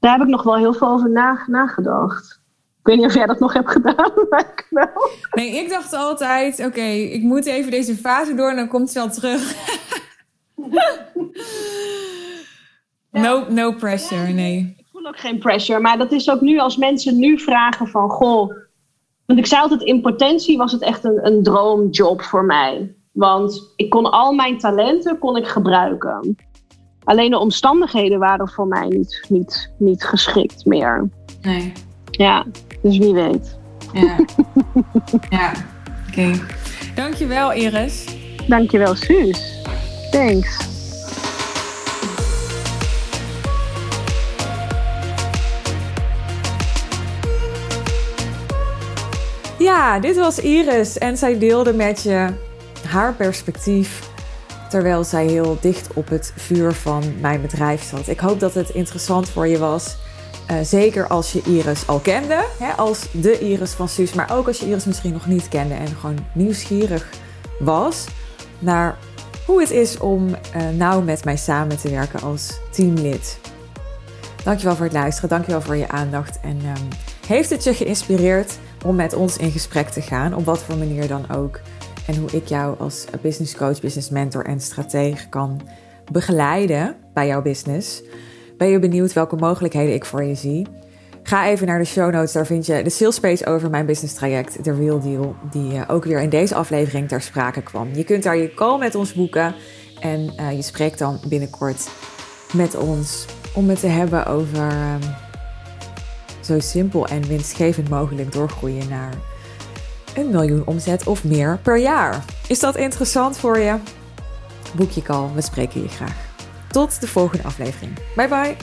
A: daar heb ik nog wel heel veel over nagedacht. Ik weet niet of jij dat nog hebt gedaan, maar ik wel.
B: Nee, ik dacht altijd, oké, ik moet even deze fase door en dan komt ze wel terug. no, no pressure, nee.
A: Ik voel ook geen pressure, maar dat is ook nu als mensen nu vragen van, goh, want ik zei altijd in potentie was het echt een, een droomjob voor mij. Want ik kon al mijn talenten kon ik gebruiken. Alleen de omstandigheden waren voor mij niet, niet, niet geschikt meer.
B: Nee.
A: Ja, dus wie weet.
B: Ja, ja. oké. Okay. Dankjewel Iris.
A: Dankjewel Suus. Thanks.
F: Ja, dit was Iris en zij deelde met je haar perspectief terwijl zij heel dicht op het vuur van mijn bedrijf zat. Ik hoop dat het interessant voor je was. Uh, zeker als je Iris al kende, hè, als de Iris van Suus, maar ook als je Iris misschien nog niet kende en gewoon nieuwsgierig was naar hoe het is om uh, nauw met mij samen te werken als teamlid. Dankjewel voor het luisteren, dankjewel voor je aandacht. En um, heeft het je geïnspireerd om met ons in gesprek te gaan, op wat voor manier dan ook? En hoe ik jou als business coach, business mentor en stratege kan begeleiden bij jouw business? Ben je benieuwd welke mogelijkheden ik voor je zie? Ga even naar de show notes, daar vind je de sales page over mijn business traject, de Real Deal, die uh, ook weer in deze aflevering ter sprake kwam. Je kunt daar je call met ons boeken en uh, je spreekt dan binnenkort met ons om het te hebben over um, zo simpel en winstgevend mogelijk doorgroeien naar een miljoen omzet of meer per jaar. Is dat interessant voor je? Boek je call, we spreken je graag. Tot de volgende aflevering. Bye bye!